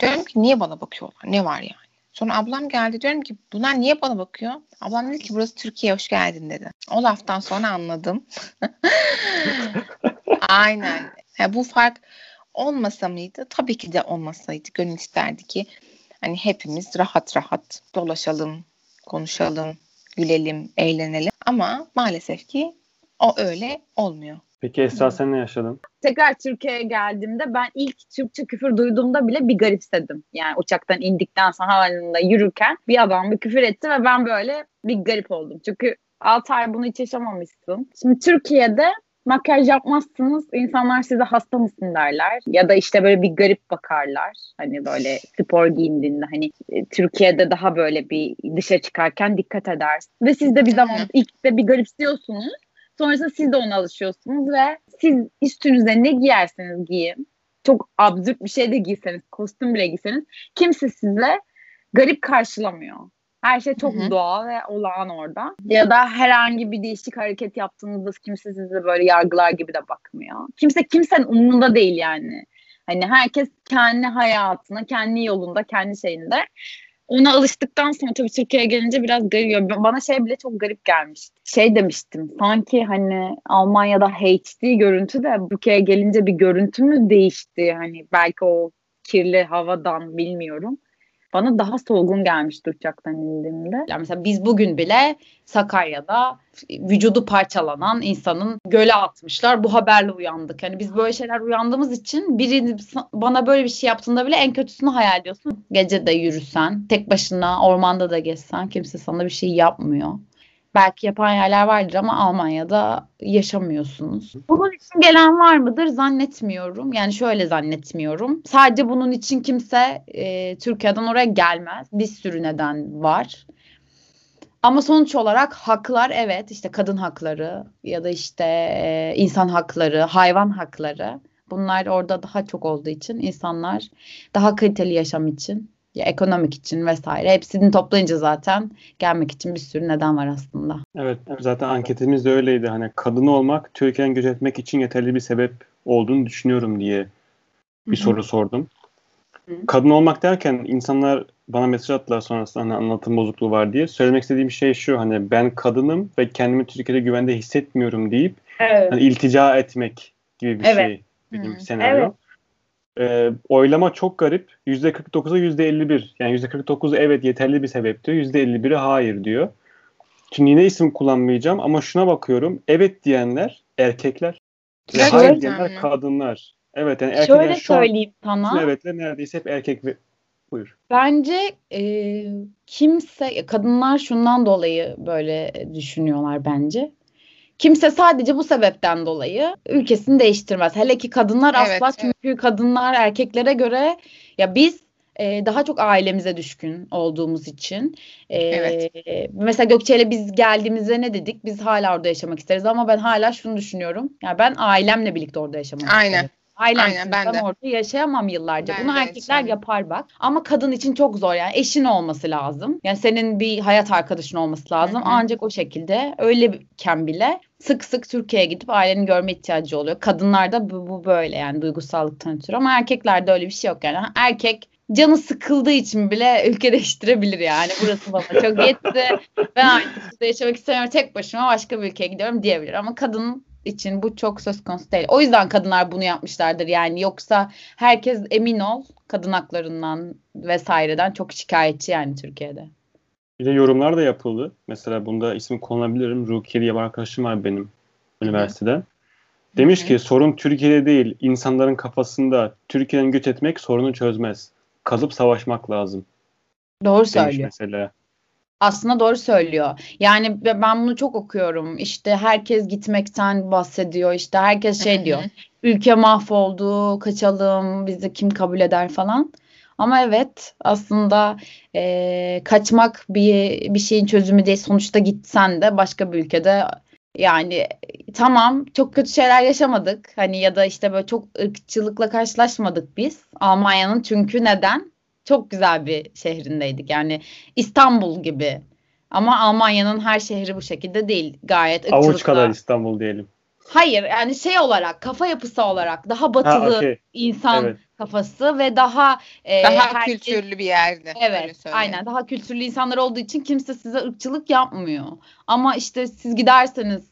diyorum ki niye bana bakıyorlar ne var yani Sonra ablam geldi diyorum ki bunlar niye bana bakıyor? Ablam dedi ki burası Türkiye hoş geldin dedi. O laftan sonra anladım. Aynen. Ya bu fark olmasa mıydı? Tabii ki de olmasaydı. Gönül isterdi ki hani hepimiz rahat rahat dolaşalım, konuşalım, gülelim, eğlenelim. Ama maalesef ki o öyle olmuyor. Peki Esra sen ne yaşadın? Tekrar Türkiye'ye geldiğimde ben ilk Türkçe küfür duyduğumda bile bir garipsedim. Yani uçaktan indikten sonra havalimanında yürürken bir adam bir küfür etti ve ben böyle bir garip oldum. Çünkü 6 ay bunu hiç yaşamamışsın. Şimdi Türkiye'de makyaj yapmazsınız insanlar size hasta mısın derler ya da işte böyle bir garip bakarlar hani böyle spor giyindiğinde hani e, Türkiye'de daha böyle bir dışarı çıkarken dikkat edersin ve siz de bir zaman ilk de bir garipsiyorsunuz sonrasında siz de ona alışıyorsunuz ve siz üstünüze ne giyerseniz giyin çok absürt bir şey de giyseniz kostüm bile giyseniz kimse sizle garip karşılamıyor. Her şey çok Hı hı. doğal ve olağan orada. Ya da herhangi bir değişik hareket yaptığınızda kimse size böyle yargılar gibi de bakmıyor. Kimse kimsenin umurunda değil yani. Hani herkes kendi hayatına, kendi yolunda, kendi şeyinde. Ona alıştıktan sonra tabii Türkiye'ye gelince biraz garip. Bana şey bile çok garip gelmişti. Şey demiştim. Sanki hani Almanya'da HD görüntü de Türkiye'ye gelince bir görüntü mü değişti? Hani belki o kirli havadan bilmiyorum. Bana daha solgun gelmişti uçaktan indiğimde. Yani mesela biz bugün bile Sakarya'da vücudu parçalanan insanın göle atmışlar. Bu haberle uyandık. Yani biz böyle şeyler uyandığımız için biri bana böyle bir şey yaptığında bile en kötüsünü hayal ediyorsun. Gece de yürüsen, tek başına ormanda da gezsen kimse sana bir şey yapmıyor. Belki yapan yerler vardır ama Almanya'da yaşamıyorsunuz. Bunun için gelen var mıdır? Zannetmiyorum. Yani şöyle zannetmiyorum. Sadece bunun için kimse e, Türkiye'den oraya gelmez. Bir sürü neden var. Ama sonuç olarak haklar evet işte kadın hakları ya da işte e, insan hakları, hayvan hakları bunlar orada daha çok olduğu için insanlar daha kaliteli yaşam için ya ekonomik için vesaire hepsini toplayınca zaten gelmek için bir sürü neden var aslında. Evet zaten anketimiz de öyleydi. Hani kadın olmak Türkiye'den göç etmek için yeterli bir sebep olduğunu düşünüyorum diye bir Hı-hı. soru sordum. Hı-hı. Kadın olmak derken insanlar bana mesaj attılar sonrasında hani anlatım bozukluğu var diye. Söylemek istediğim şey şu hani ben kadınım ve kendimi Türkiye'de güvende hissetmiyorum deyip Evet. hani iltica etmek gibi bir Evet. şey benim Hı. senaryo. Evet. Ee, oylama çok garip. %49'a %51. Yani %49 evet yeterli bir sebep diyor. %51'i hayır diyor. Şimdi yine isim kullanmayacağım ama şuna bakıyorum. Evet diyenler erkekler. Ve Gerçekten hayır diyenler mi? kadınlar. Evet yani erkekler Şöyle şu an söyleyeyim sana. bütün evetler neredeyse hep erkek ve buyur. Bence e, kimse kadınlar şundan dolayı böyle düşünüyorlar bence. Kimse sadece bu sebepten dolayı ülkesini değiştirmez. Hele ki kadınlar Evet, asla evet. çünkü kadınlar erkeklere göre ya biz e, daha çok ailemize düşkün olduğumuz için. E, Evet. Mesela Gökçe ile biz geldiğimizde ne dedik? Biz hala orada yaşamak isteriz ama ben hala şunu düşünüyorum. Ya ben ailemle birlikte orada yaşamak Aynen. isterim. Aynen, ben de. orada yaşayamam yıllarca. Ben Bunu de erkekler yaşayamam. yapar bak. Ama kadın için çok zor yani. Eşin olması lazım. Yani senin bir hayat arkadaşın olması lazım. Hı hı. Ancak o şekilde öyleyken bile sık sık Türkiye'ye gidip aileni görme ihtiyacı oluyor. Kadınlarda bu, bu böyle yani duygusallıktan ötürü ama erkeklerde öyle bir şey yok yani. Erkek canı sıkıldığı için bile ülke değiştirebilir yani. Burası bana çok yetti. Ben artık burada yaşamak istemiyorum. Tek başıma başka bir ülkeye gidiyorum diyebilir. Ama kadın için bu çok söz konusu değil. O yüzden kadınlar bunu yapmışlardır yani. Yoksa herkes emin ol kadın haklarından vesaireden çok şikayetçi yani Türkiye'de. Bir de yorumlar da yapıldı. Mesela bunda ismi kullanabilirim. Rukiye diye bir arkadaşım var benim üniversitede. Demiş Hı ki sorun Türkiye'de değil, insanların kafasında. Türkiye'den göç etmek sorunu çözmez. Kalıp savaşmak lazım Doğru demiş söylüyor. mesela. Aslında doğru söylüyor. Yani be- ben bunu çok okuyorum. İşte herkes gitmekten bahsediyor. İşte herkes şey diyor. Ülke mahvoldu, kaçalım, bizi kim kabul eder falan. Ama evet aslında eee, kaçmak bir bir şeyin çözümü değil. Sonuçta gitsen de başka bir ülkede yani tamam çok kötü şeyler yaşamadık. Hani ya da işte böyle çok ırkçılıkla karşılaşmadık biz. Almanya'nın çünkü neden? Çok güzel bir şehrindeydik. Yani İstanbul gibi. Ama Almanya'nın her şehri bu şekilde değil. Gayet Avuç ırkçılıkla. kadar İstanbul diyelim. Hayır yani şey olarak kafa yapısı olarak daha Ha batılı okey. insan Evet. kafası ve daha e, Daha herkes- kültürlü bir yerde. Evet, aynen. Daha kültürlü insanlar olduğu için kimse size ırkçılık yapmıyor. Ama işte siz giderseniz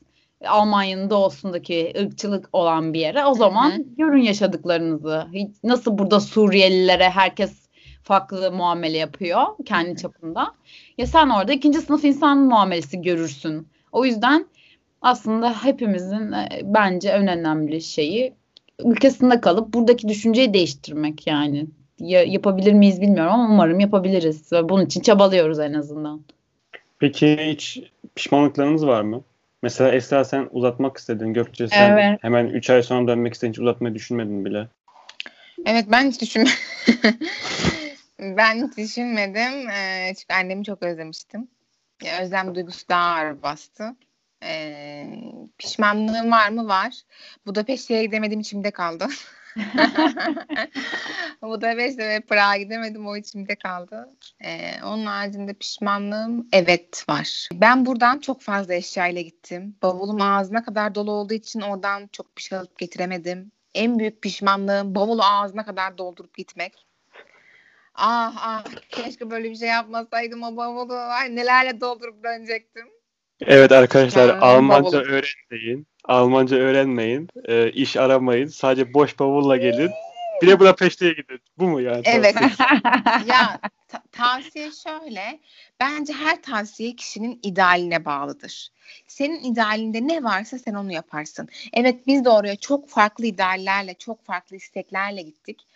Almanya'nın doğusundaki ırkçılık olan bir yere o zaman hı. görün yaşadıklarınızı. Hiç- Nasıl burada Suriyelilere herkes farklı muamele yapıyor kendi çapında. Ya sen orada ikinci sınıf insan muamelesi görürsün. O yüzden aslında hepimizin e, bence en önemli şeyi ülkesinde kalıp buradaki düşünceyi değiştirmek yani. Ya, yapabilir miyiz bilmiyorum ama umarım yapabiliriz. Ve bunun için çabalıyoruz en azından. Peki hiç pişmanlıklarınız var mı? Mesela Esra sen uzatmak istedin. Gökçe sen Evet. hemen 3 ay sonra dönmek istedin. Hiç uzatmayı düşünmedin bile. Evet ben hiç düşünmedim. ben hiç düşünmedim. Ee, çünkü annemi çok özlemiştim. Ya, özlem duygusu daha ağır bastı. Ee, pişmanlığım var mı? Var. Budapeşte'ye gidemediğim içimde kaldı. Budapest'e ve Prag'a gidemedim. O içimde kaldı. Ee, onun haricinde pişmanlığım evet var. Ben buradan çok fazla eşyayla gittim. Bavulum ağzına kadar dolu olduğu için oradan çok bir şey alıp getiremedim. En büyük pişmanlığım bavulu ağzına kadar doldurup gitmek. Ah ah keşke böyle bir şey yapmasaydım o bavulu. Ay, nelerle doldurup dönecektim. Evet arkadaşlar Yani Almanca bavul. öğrenmeyin. Almanca öğrenmeyin. e, iş aramayın. Sadece boş bavulla gelin. Bir de Budapeşte'ye gidin. Bu mu yani? Evet. ya ta- tavsiye şöyle. Bence her tavsiye kişinin idealine bağlıdır. Senin idealinde ne varsa sen onu yaparsın. Evet biz de oraya çok farklı ideallerle, çok farklı isteklerle gittik.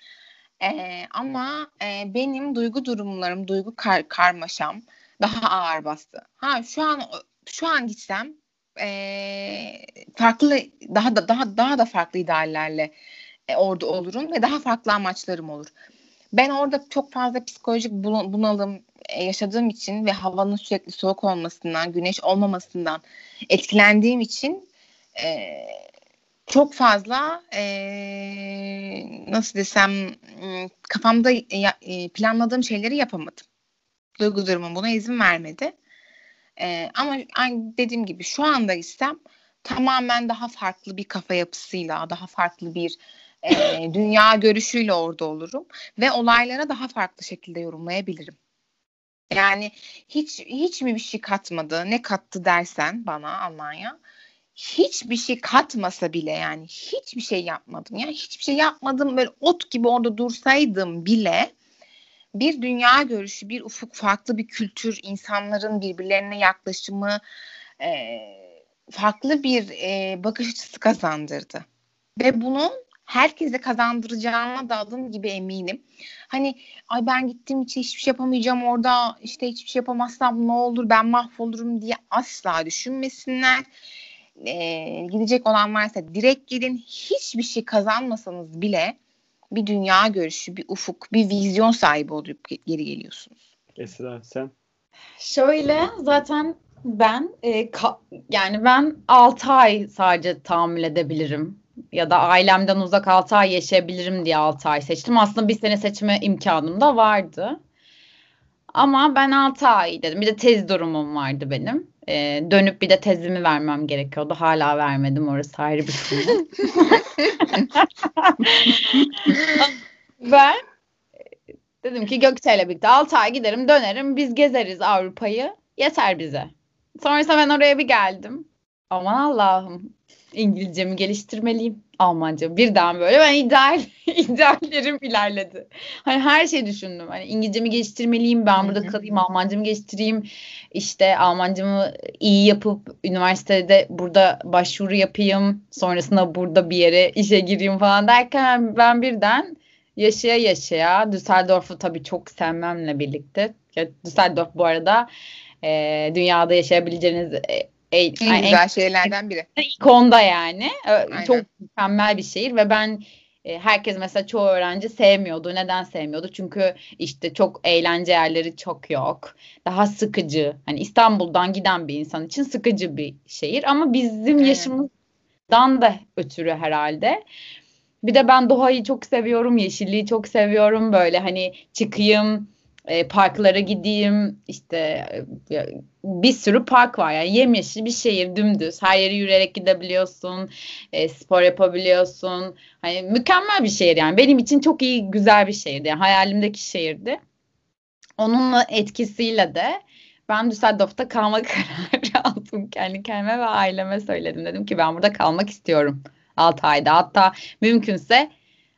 Ee, ama e, benim duygu durumlarım, duygu kar- karmaşam daha ağır bastı. Ha şu an şu an gitsem e, farklı daha da daha daha da farklı ideallerle e, orada olurum ve daha farklı amaçlarım olur. Ben orada çok fazla psikolojik buna- bunalım e, yaşadığım için ve havanın sürekli soğuk olmasından, güneş olmamasından etkilendiğim için e, çok fazla e, nasıl desem kafamda e, planladığım şeyleri yapamadım. Duygu durumum buna izin vermedi. E, ama aynı dediğim gibi şu anda istem tamamen daha farklı bir kafa yapısıyla, daha farklı bir e, dünya görüşüyle orada olurum ve olaylara daha farklı şekilde yorumlayabilirim. Yani hiç hiç mi bir şey katmadı? Ne kattı dersen bana Almanya? Hiçbir şey katmasa bile yani hiçbir şey yapmadım. Yani hiçbir şey yapmadım böyle ot gibi orada dursaydım bile bir dünya görüşü, bir ufuk, farklı bir kültür, insanların birbirlerine yaklaşımı, e, farklı bir e, bakış açısı kazandırdı. Ve bunun herkese kazandıracağına da adım gibi eminim. Hani ay ben gittiğim için hiçbir şey yapamayacağım orada işte hiçbir şey yapamazsam ne olur ben mahvolurum diye asla düşünmesinler. Ee, gidecek olan varsa direkt gidin hiçbir şey kazanmasanız bile bir dünya görüşü, bir ufuk, bir vizyon sahibi olup geri geliyorsunuz. Esra sen? Şöyle zaten ben e, ka- yani ben 6 ay sadece tahammül edebilirim. Ya da ailemden uzak 6 ay yaşayabilirim diye 6 ay seçtim. Aslında bir sene seçme imkanım da vardı. Ama ben 6 ay dedim. Bir de tez durumum vardı benim. E, dönüp bir de tezimi vermem gerekiyordu. Hala vermedim. Orası ayrı bir konu. ben e, dedim ki Gökçe'yle birlikte 6 ay giderim dönerim. Biz gezeriz Avrupa'yı. Yeter bize. Sonrasında ben oraya bir geldim. Aman Allah'ım. İngilizcemi geliştirmeliyim. Almanca birden böyle ben ideal ideallerim ilerledi. Hani her şey düşündüm. Hani İngilizcemi geliştirmeliyim. Ben burada kalayım. Almancamı geliştireyim. İşte Almancamı iyi yapıp üniversitede burada başvuru yapayım. Sonrasında burada bir yere işe gireyim falan derken ben birden yaşaya yaşaya Düsseldorf'u tabii çok sevmemle birlikte. Düsseldorf bu arada e, dünyada yaşayabileceğiniz e, en en güzel şeylerden biri. ilk onda yani. Aynen. Çok mükemmel bir şehir ve ben e, herkes mesela çoğu öğrenci sevmiyordu. Neden sevmiyordu? Çünkü işte çok eğlence yerleri çok yok. Daha sıkıcı. Hani İstanbul'dan giden bir insan için sıkıcı bir şehir ama bizim Evet. yaşımızdan da ötürü herhalde. Bir de ben doğayı çok seviyorum, yeşilliği çok seviyorum. Böyle hani çıkayım, e, parklara gideyim. İşte e, bir sürü park var. Yani yemyeşil bir şehir, dümdüz. Her yere yürüyerek gidebiliyorsun, e, spor yapabiliyorsun. Hani mükemmel bir şehir yani. Benim için çok iyi, güzel bir şehirdi. Yani hayalimdeki şehirdi. Onunla etkisiyle de ben Düsseldorf'ta kalma kararı aldım kendi kendime ve aileme söyledim. Dedim ki ben burada kalmak istiyorum 6 ayda. Hatta mümkünse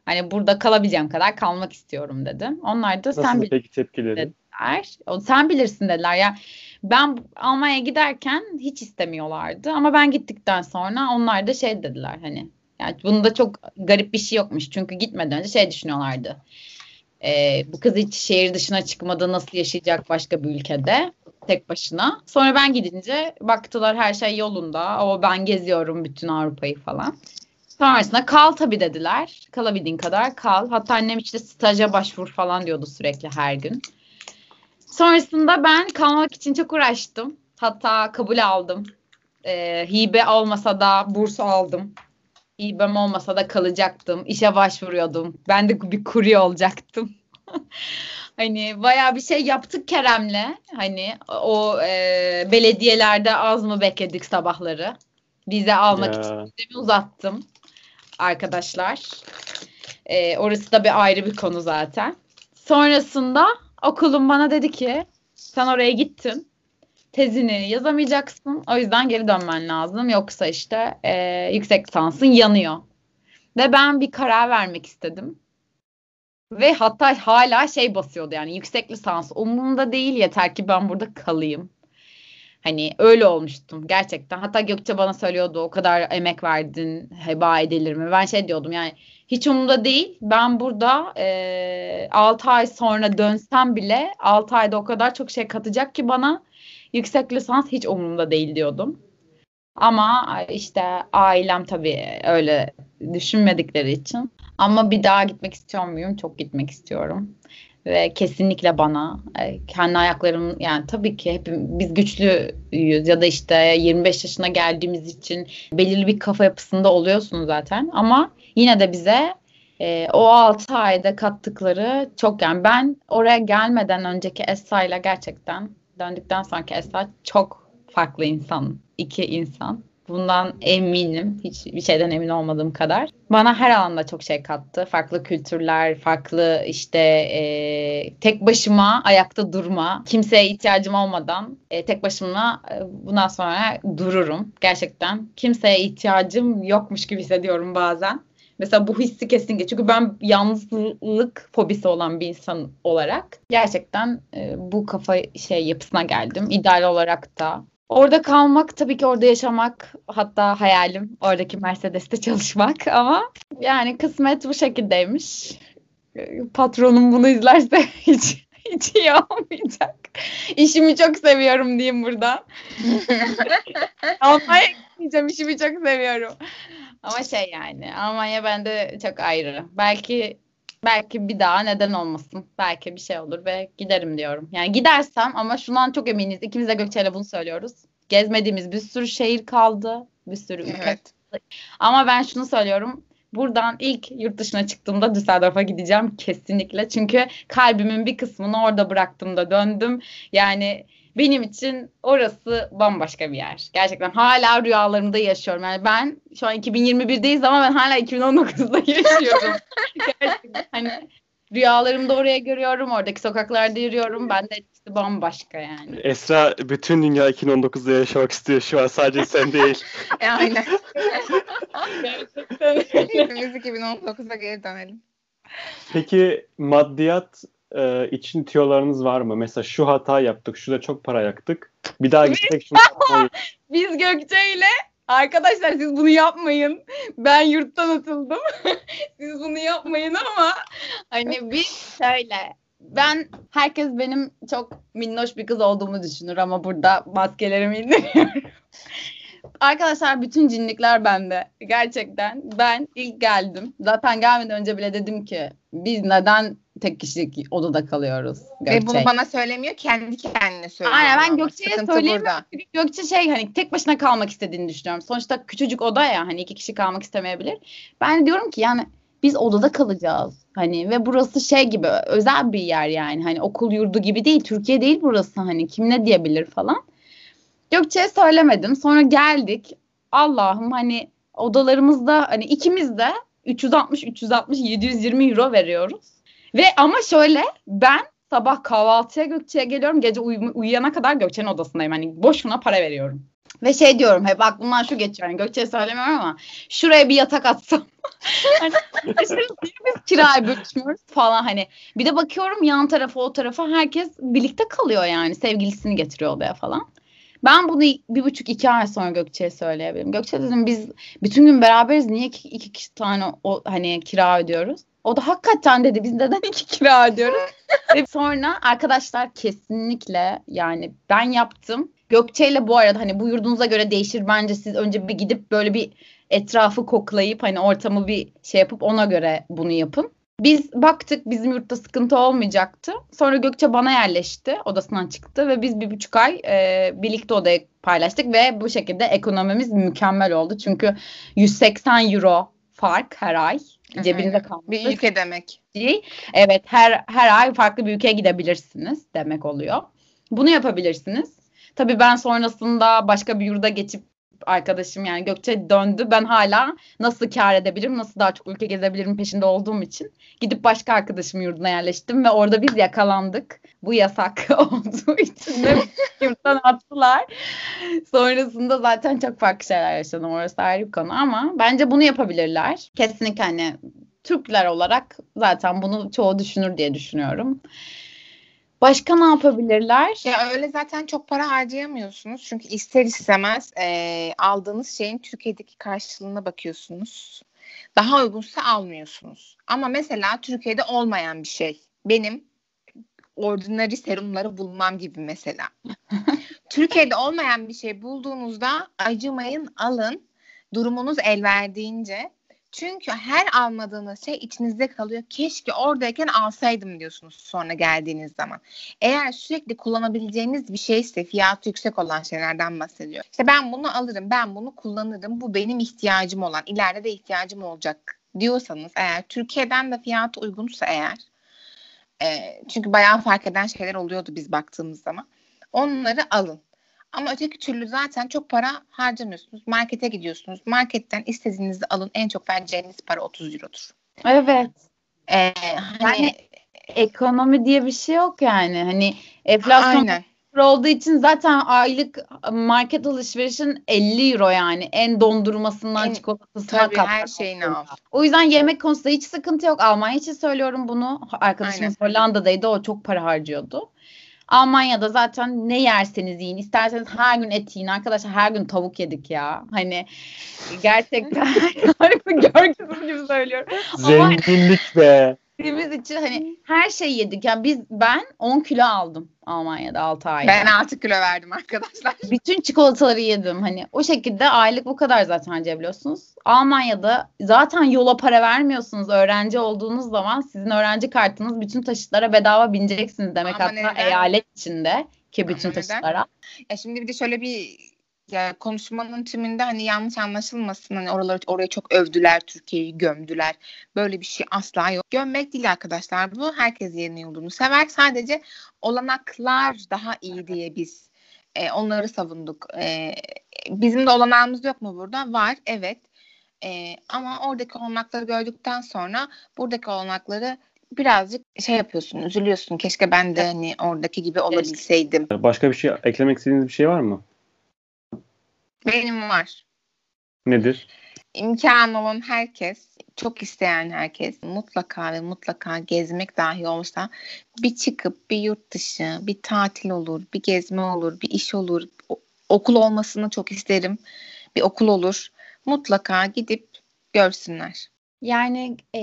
hani burada kalabileceğim kadar kalmak istiyorum dedim. Onlar da sen Nasıl bil- peki tepkileri? dediler. O, sen bilirsin dediler. Ya ben Almanya'ya giderken hiç istemiyorlardı ama ben gittikten sonra onlar da şey dediler hani yani bunda çok garip bir şey yokmuş. Çünkü gitmeden önce şey düşünüyorlardı. Ee, bu kız hiç şehir dışına çıkmadı nasıl yaşayacak başka bir ülkede tek başına. Sonra ben gidince baktılar her şey yolunda. O ben geziyorum bütün Avrupa'yı falan. Sonrasında kal tabii dediler. Kalabildiğin kadar kal. Hatta annem işte staja başvur falan diyordu sürekli her gün. Sonrasında ben kalmak için çok uğraştım. Hatta kabul aldım. Ee, hibe olmasa da burs aldım. İBM olmasa da kalacaktım. İşe başvuruyordum. Ben de bir kurye olacaktım. hani bayağı bir şey yaptık Kerem'le. Hani o e, belediyelerde az mı bekledik sabahları. Vize almak Ya. için vizemi uzattım arkadaşlar. E, orası da bir ayrı bir konu zaten. Sonrasında okulum bana dedi ki sen oraya gittin. Tezini yazamayacaksın. O yüzden geri dönmen lazım. Yoksa işte e, yüksek lisansın yanıyor. Ve ben bir karar vermek istedim. Ve hatta hala şey basıyordu yani yüksek lisans umurumda değil yeter ki ben burada kalayım. Hani öyle olmuştum gerçekten. Hatta Gökçe bana söylüyordu o kadar emek verdin heba edilir mi? Ben şey diyordum yani hiç umurumda değil. Ben burada e, 6 ay sonra dönsem bile 6 ayda o kadar çok şey katacak ki bana yüksek lisans hiç umurumda değil diyordum. Ama işte ailem tabii öyle düşünmedikleri için. Ama bir daha gitmek istiyor muyum? Çok gitmek istiyorum. Ve kesinlikle bana e, kendi ayaklarım yani tabii ki hep biz güçlüyüz ya da işte 25 yaşına geldiğimiz için belirli bir kafa yapısında oluyorsun zaten ama yine de bize e, o 6 ayda kattıkları çok yani ben oraya gelmeden önceki Esra ile gerçekten döndükten sonraki Esra çok farklı insan. iki insan. Bundan eminim. Hiçbir şeyden emin olmadığım kadar. Bana her alanda çok şey kattı. Farklı kültürler, farklı işte e, tek başıma ayakta durma. Kimseye ihtiyacım olmadan e, tek başıma e, bundan sonra dururum. Gerçekten kimseye ihtiyacım yokmuş gibi hissediyorum bazen. Mesela bu hissi kesinlikle. Çünkü ben yalnızlık fobisi olan bir insan olarak gerçekten e, bu kafa şey yapısına geldim. İdeal olarak da. Orada kalmak tabii ki orada yaşamak hatta hayalim oradaki Mercedes'te çalışmak ama yani kısmet bu şekildeymiş. Patronum bunu izlerse hiç hiç iyi olmayacak. İşimi çok seviyorum diyeyim buradan. Almanya gitmeyeceğim işimi çok seviyorum. Ama şey yani Almanya bende çok ayrı. Belki belki bir daha neden olmasın. Belki bir şey olur ve giderim diyorum. Yani gidersem ama şundan çok eminiz. İkimiz de Gökçe'yle bunu söylüyoruz. Gezmediğimiz bir sürü şehir kaldı. Bir sürü ülke. Evet. Ama ben şunu söylüyorum. Buradan ilk yurt dışına çıktığımda Düsseldorf'a gideceğim kesinlikle. Çünkü kalbimin bir kısmını orada bıraktım da döndüm. Yani benim için orası bambaşka bir yer. Gerçekten hala rüyalarımda yaşıyorum. Yani ben şu an 2021'deyiz ama ben hala 2019'da yaşıyorum. Gerçekten hani rüyalarımda oraya görüyorum. Oradaki sokaklarda yürüyorum. Ben de işte bambaşka yani. Esra bütün dünya 2019'da yaşamak istiyor şu an sadece sen değil. E, aynen. Gerçekten. Hepimiz 2019'a geri dönelim. Peki maddiyat e, için tüyolarınız var mı? Mesela şu hata yaptık, şurada çok para yaktık. Bir daha gitsek şunu yapmayız. Biz Gökçe ile arkadaşlar siz bunu yapmayın. Ben yurttan atıldım. siz bunu yapmayın ama hani biz şöyle ben herkes benim çok minnoş bir kız olduğumu düşünür ama burada maskelerimi indiriyorum. Arkadaşlar bütün cinlikler bende. Gerçekten ben ilk geldim. Zaten gelmeden önce bile dedim ki biz neden tek kişilik odada kalıyoruz? Ve Gökçe. bunu bana söylemiyor, kendi kendine söylüyor. Aynen ben. Gökçe'ye burada. Çünkü Gökçe şey hani tek başına kalmak istediğini düşünüyorum. Sonuçta küçücük oda ya hani iki kişi kalmak istemeyebilir. Ben diyorum ki yani biz odada kalacağız. Hani ve burası şey gibi özel bir yer yani. Hani okul yurdu gibi değil. Türkiye değil burası hani kim ne diyebilir falan. Gökçe'ye söylemedim. Sonra geldik. Allah'ım hani odalarımızda hani ikimiz de 360 360 720 euro veriyoruz. Ve ama şöyle ben sabah kahvaltıya Gökçe'ye geliyorum. Gece uyu- uyuyana kadar Gökçe'nin odasındayım. Hani boşuna para veriyorum. Ve şey diyorum hep aklımdan şu geçiyor. Yani Gökçe'ye söylemiyorum ama şuraya bir yatak atsam. hani, biz kirayı bölüşmüyoruz falan hani. Bir de bakıyorum yan tarafa o tarafa herkes birlikte kalıyor yani. Sevgilisini getiriyor odaya falan. Ben bunu bir buçuk iki ay sonra Gökçe'ye söyleyebilirim. Gökçe dedim biz bütün gün beraberiz niye iki, iki tane o, hani kira ödüyoruz? O da hakikaten dedi biz neden iki kira ödüyoruz? Ve sonra arkadaşlar kesinlikle yani ben yaptım. Gökçe ile bu arada hani bu yurdunuza göre değişir. Bence siz önce bir gidip böyle bir etrafı koklayıp hani ortamı bir şey yapıp ona göre bunu yapın. Biz baktık bizim yurtta sıkıntı olmayacaktı. Sonra Gökçe bana yerleşti. Odasından çıktı ve biz bir buçuk ay e, birlikte odayı paylaştık ve bu şekilde ekonomimiz mükemmel oldu. Çünkü 180 euro fark her ay cebinize kalması. Bir ülke demek. Evet her her ay farklı bir ülkeye gidebilirsiniz demek oluyor. Bunu yapabilirsiniz. Tabii ben sonrasında başka bir yurda geçip arkadaşım yani Gökçe döndü. Ben hala nasıl kar edebilirim, nasıl daha çok ülke gezebilirim peşinde olduğum için gidip başka arkadaşım yurduna yerleştim ve orada biz yakalandık. Bu yasak olduğu için de yurttan attılar. Sonrasında zaten çok farklı şeyler yaşadım. Orası ayrı bir konu ama bence bunu yapabilirler. Kesinlikle hani Türkler olarak zaten bunu çoğu düşünür diye düşünüyorum. Başka ne yapabilirler? Ya öyle zaten çok para harcayamıyorsunuz. Çünkü ister istemez e, aldığınız şeyin Türkiye'deki karşılığına bakıyorsunuz. Daha uygunsa almıyorsunuz. Ama mesela Türkiye'de olmayan bir şey. Benim ordinary serumları bulmam gibi mesela. Türkiye'de olmayan bir şey bulduğunuzda acımayın alın. Durumunuz el verdiğince çünkü her almadığınız şey içinizde kalıyor. Keşke oradayken alsaydım diyorsunuz sonra geldiğiniz zaman. Eğer sürekli kullanabileceğiniz bir şeyse fiyatı yüksek olan şeylerden bahsediyor. İşte ben bunu alırım, ben bunu kullanırım. Bu benim ihtiyacım olan, ileride de ihtiyacım olacak diyorsanız eğer Türkiye'den de fiyatı uygunsa eğer e, çünkü bayağı fark eden şeyler oluyordu biz baktığımız zaman. Onları alın. Ama öteki türlü zaten çok para harcamıyorsunuz. Markete gidiyorsunuz. Marketten istediğinizi alın. En çok vereceğiniz para 30 eurodur. Evet. Ee, hani, yani ekonomi diye bir şey yok yani. Hani enflasyon aynen. olduğu için zaten aylık market alışverişin 50 euro yani. En dondurmasından En- çikolatasına kadar. her şeyini al. O yüzden yemek konusunda hiç sıkıntı yok. Almanya için söylüyorum bunu. Arkadaşımız Hollanda'daydı. O çok para harcıyordu. Almanya'da zaten ne yerseniz yiyin. İsterseniz her gün et yiyin. Arkadaşlar her gün tavuk yedik ya. Hani gerçekten görgüsüz gibi söylüyorum. Ama Zenginlik be. Biz için hani her şey yedik. Yani biz ben 10 kilo aldım Almanya'da 6 ayda. Ben 6 kilo verdim arkadaşlar. Bütün çikolataları yedim. Hani o şekilde aylık bu kadar zaten harcayabiliyorsunuz. Almanya'da zaten yola para vermiyorsunuz. Öğrenci olduğunuz zaman sizin öğrenci kartınız bütün taşıtlara bedava bineceksiniz demek Ama hatta neden? eyalet içinde ki bütün Ama neden? taşıtlara. Ya şimdi bir de şöyle bir ya konuşmanın tümünde hani yanlış anlaşılmasın. Hani oraları oraya çok övdüler, Türkiye'yi gömdüler. Böyle bir şey asla yok. Gömmek değil arkadaşlar bu. Herkes yerinin yolunu sever. Sadece olanaklar daha iyi diye biz e, onları savunduk. E, bizim de olanağımız yok mu burada? Var, evet. E, ama oradaki olanakları gördükten sonra buradaki olanakları birazcık şey yapıyorsun, üzülüyorsun. Keşke ben de hani oradaki gibi olabilseydim. Başka bir şey eklemek istediğiniz bir şey var mı? Benim var. Nedir? İmkanı olan herkes, çok isteyen herkes mutlaka ve mutlaka gezmek dahi olsa bir çıkıp bir yurt dışı, bir tatil olur, bir gezme olur, bir iş olur. Okul olmasını çok isterim. Bir okul olur. Mutlaka gidip görsünler. Yani e,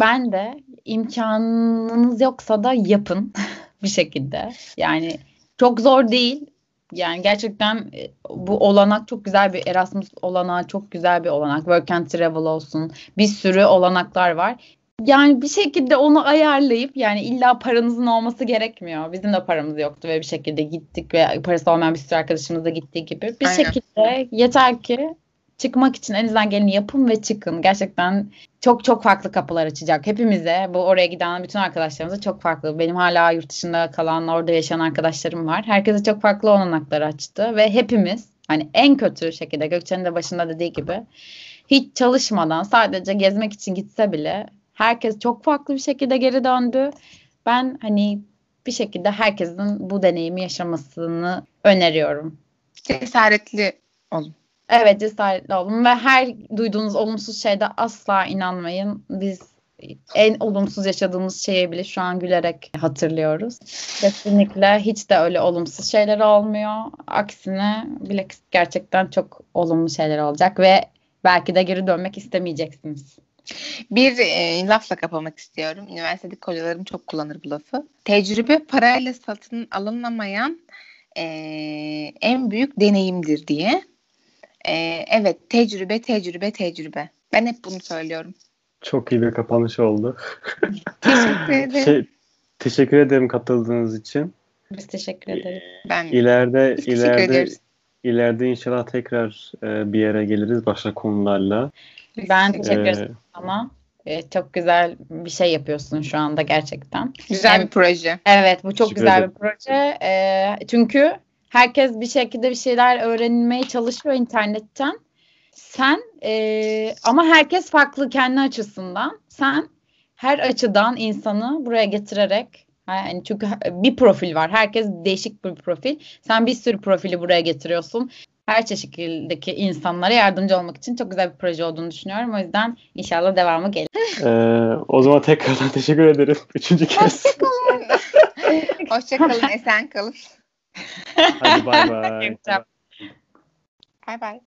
ben de imkanınız yoksa da yapın bir şekilde. Yani çok zor değil. Yani gerçekten e, bu olanak çok güzel bir Erasmus olanağı çok güzel bir olanak. Work and Travel olsun. Bir sürü olanaklar var. Yani bir şekilde onu ayarlayıp yani illa paranızın olması gerekmiyor. Bizim de paramız yoktu ve bir şekilde gittik ve parası olmayan bir sürü arkadaşımız da gittiği gibi. Bir Aynen. şekilde yeter ki çıkmak için elinizden geleni yapın ve çıkın. Gerçekten çok çok farklı kapılar açacak. Hepimize bu oraya giden bütün arkadaşlarımıza çok farklı. Benim hala yurt dışında kalan orada yaşayan arkadaşlarım var. Herkese çok farklı olanaklar açtı ve hepimiz hani en kötü şekilde Gökçe'nin de başında dediği gibi hiç çalışmadan sadece gezmek için gitse bile herkes çok farklı bir şekilde geri döndü. Ben hani bir şekilde herkesin bu deneyimi yaşamasını öneriyorum. Cesaretli olun. Evet cesaretli olun ve her duyduğunuz olumsuz şeyde asla inanmayın. Biz en olumsuz yaşadığımız şeyi bile şu an gülerek hatırlıyoruz. Kesinlikle hiç de öyle olumsuz şeyler olmuyor. Aksine bile gerçekten çok olumlu şeyler olacak ve belki de geri dönmek istemeyeceksiniz. Bir e, lafla kapamak istiyorum. Üniversitedeki hocalarım çok kullanır bu lafı. Tecrübe parayla satın alınamayan e, en büyük deneyimdir diye. E, evet tecrübe, tecrübe, tecrübe. Ben hep bunu söylüyorum. Çok iyi bir kapanış oldu. Teşekkür ederim. Şey, teşekkür ederim katıldığınız için. Biz teşekkür ederiz. ben İleride Biz teşekkür ileride ediyoruz. ileride inşallah tekrar e, bir yere geliriz başka konularla. Ben teşekkür Ee, ederim sana. Ee, çok güzel bir şey yapıyorsun şu anda gerçekten. Güzel bir proje. Evet bu çok Teşekkür güzel ederim. bir proje. Ee, çünkü herkes bir şekilde bir şeyler öğrenmeye çalışıyor internetten. Sen e, ama herkes farklı kendi açısından. Sen her açıdan insanı buraya getirerek yani çünkü bir profil var. Herkes değişik bir profil. Sen bir sürü profili buraya getiriyorsun. Her çeşitteki insanlara yardımcı olmak için çok güzel bir proje olduğunu düşünüyorum. O yüzden inşallah devamı gelir. Ee, o zaman tekrardan teşekkür ederim. Üçüncü kez. Hoşçakalın. Hoşçakalın. Esen kalın. bye bye. Bye bye.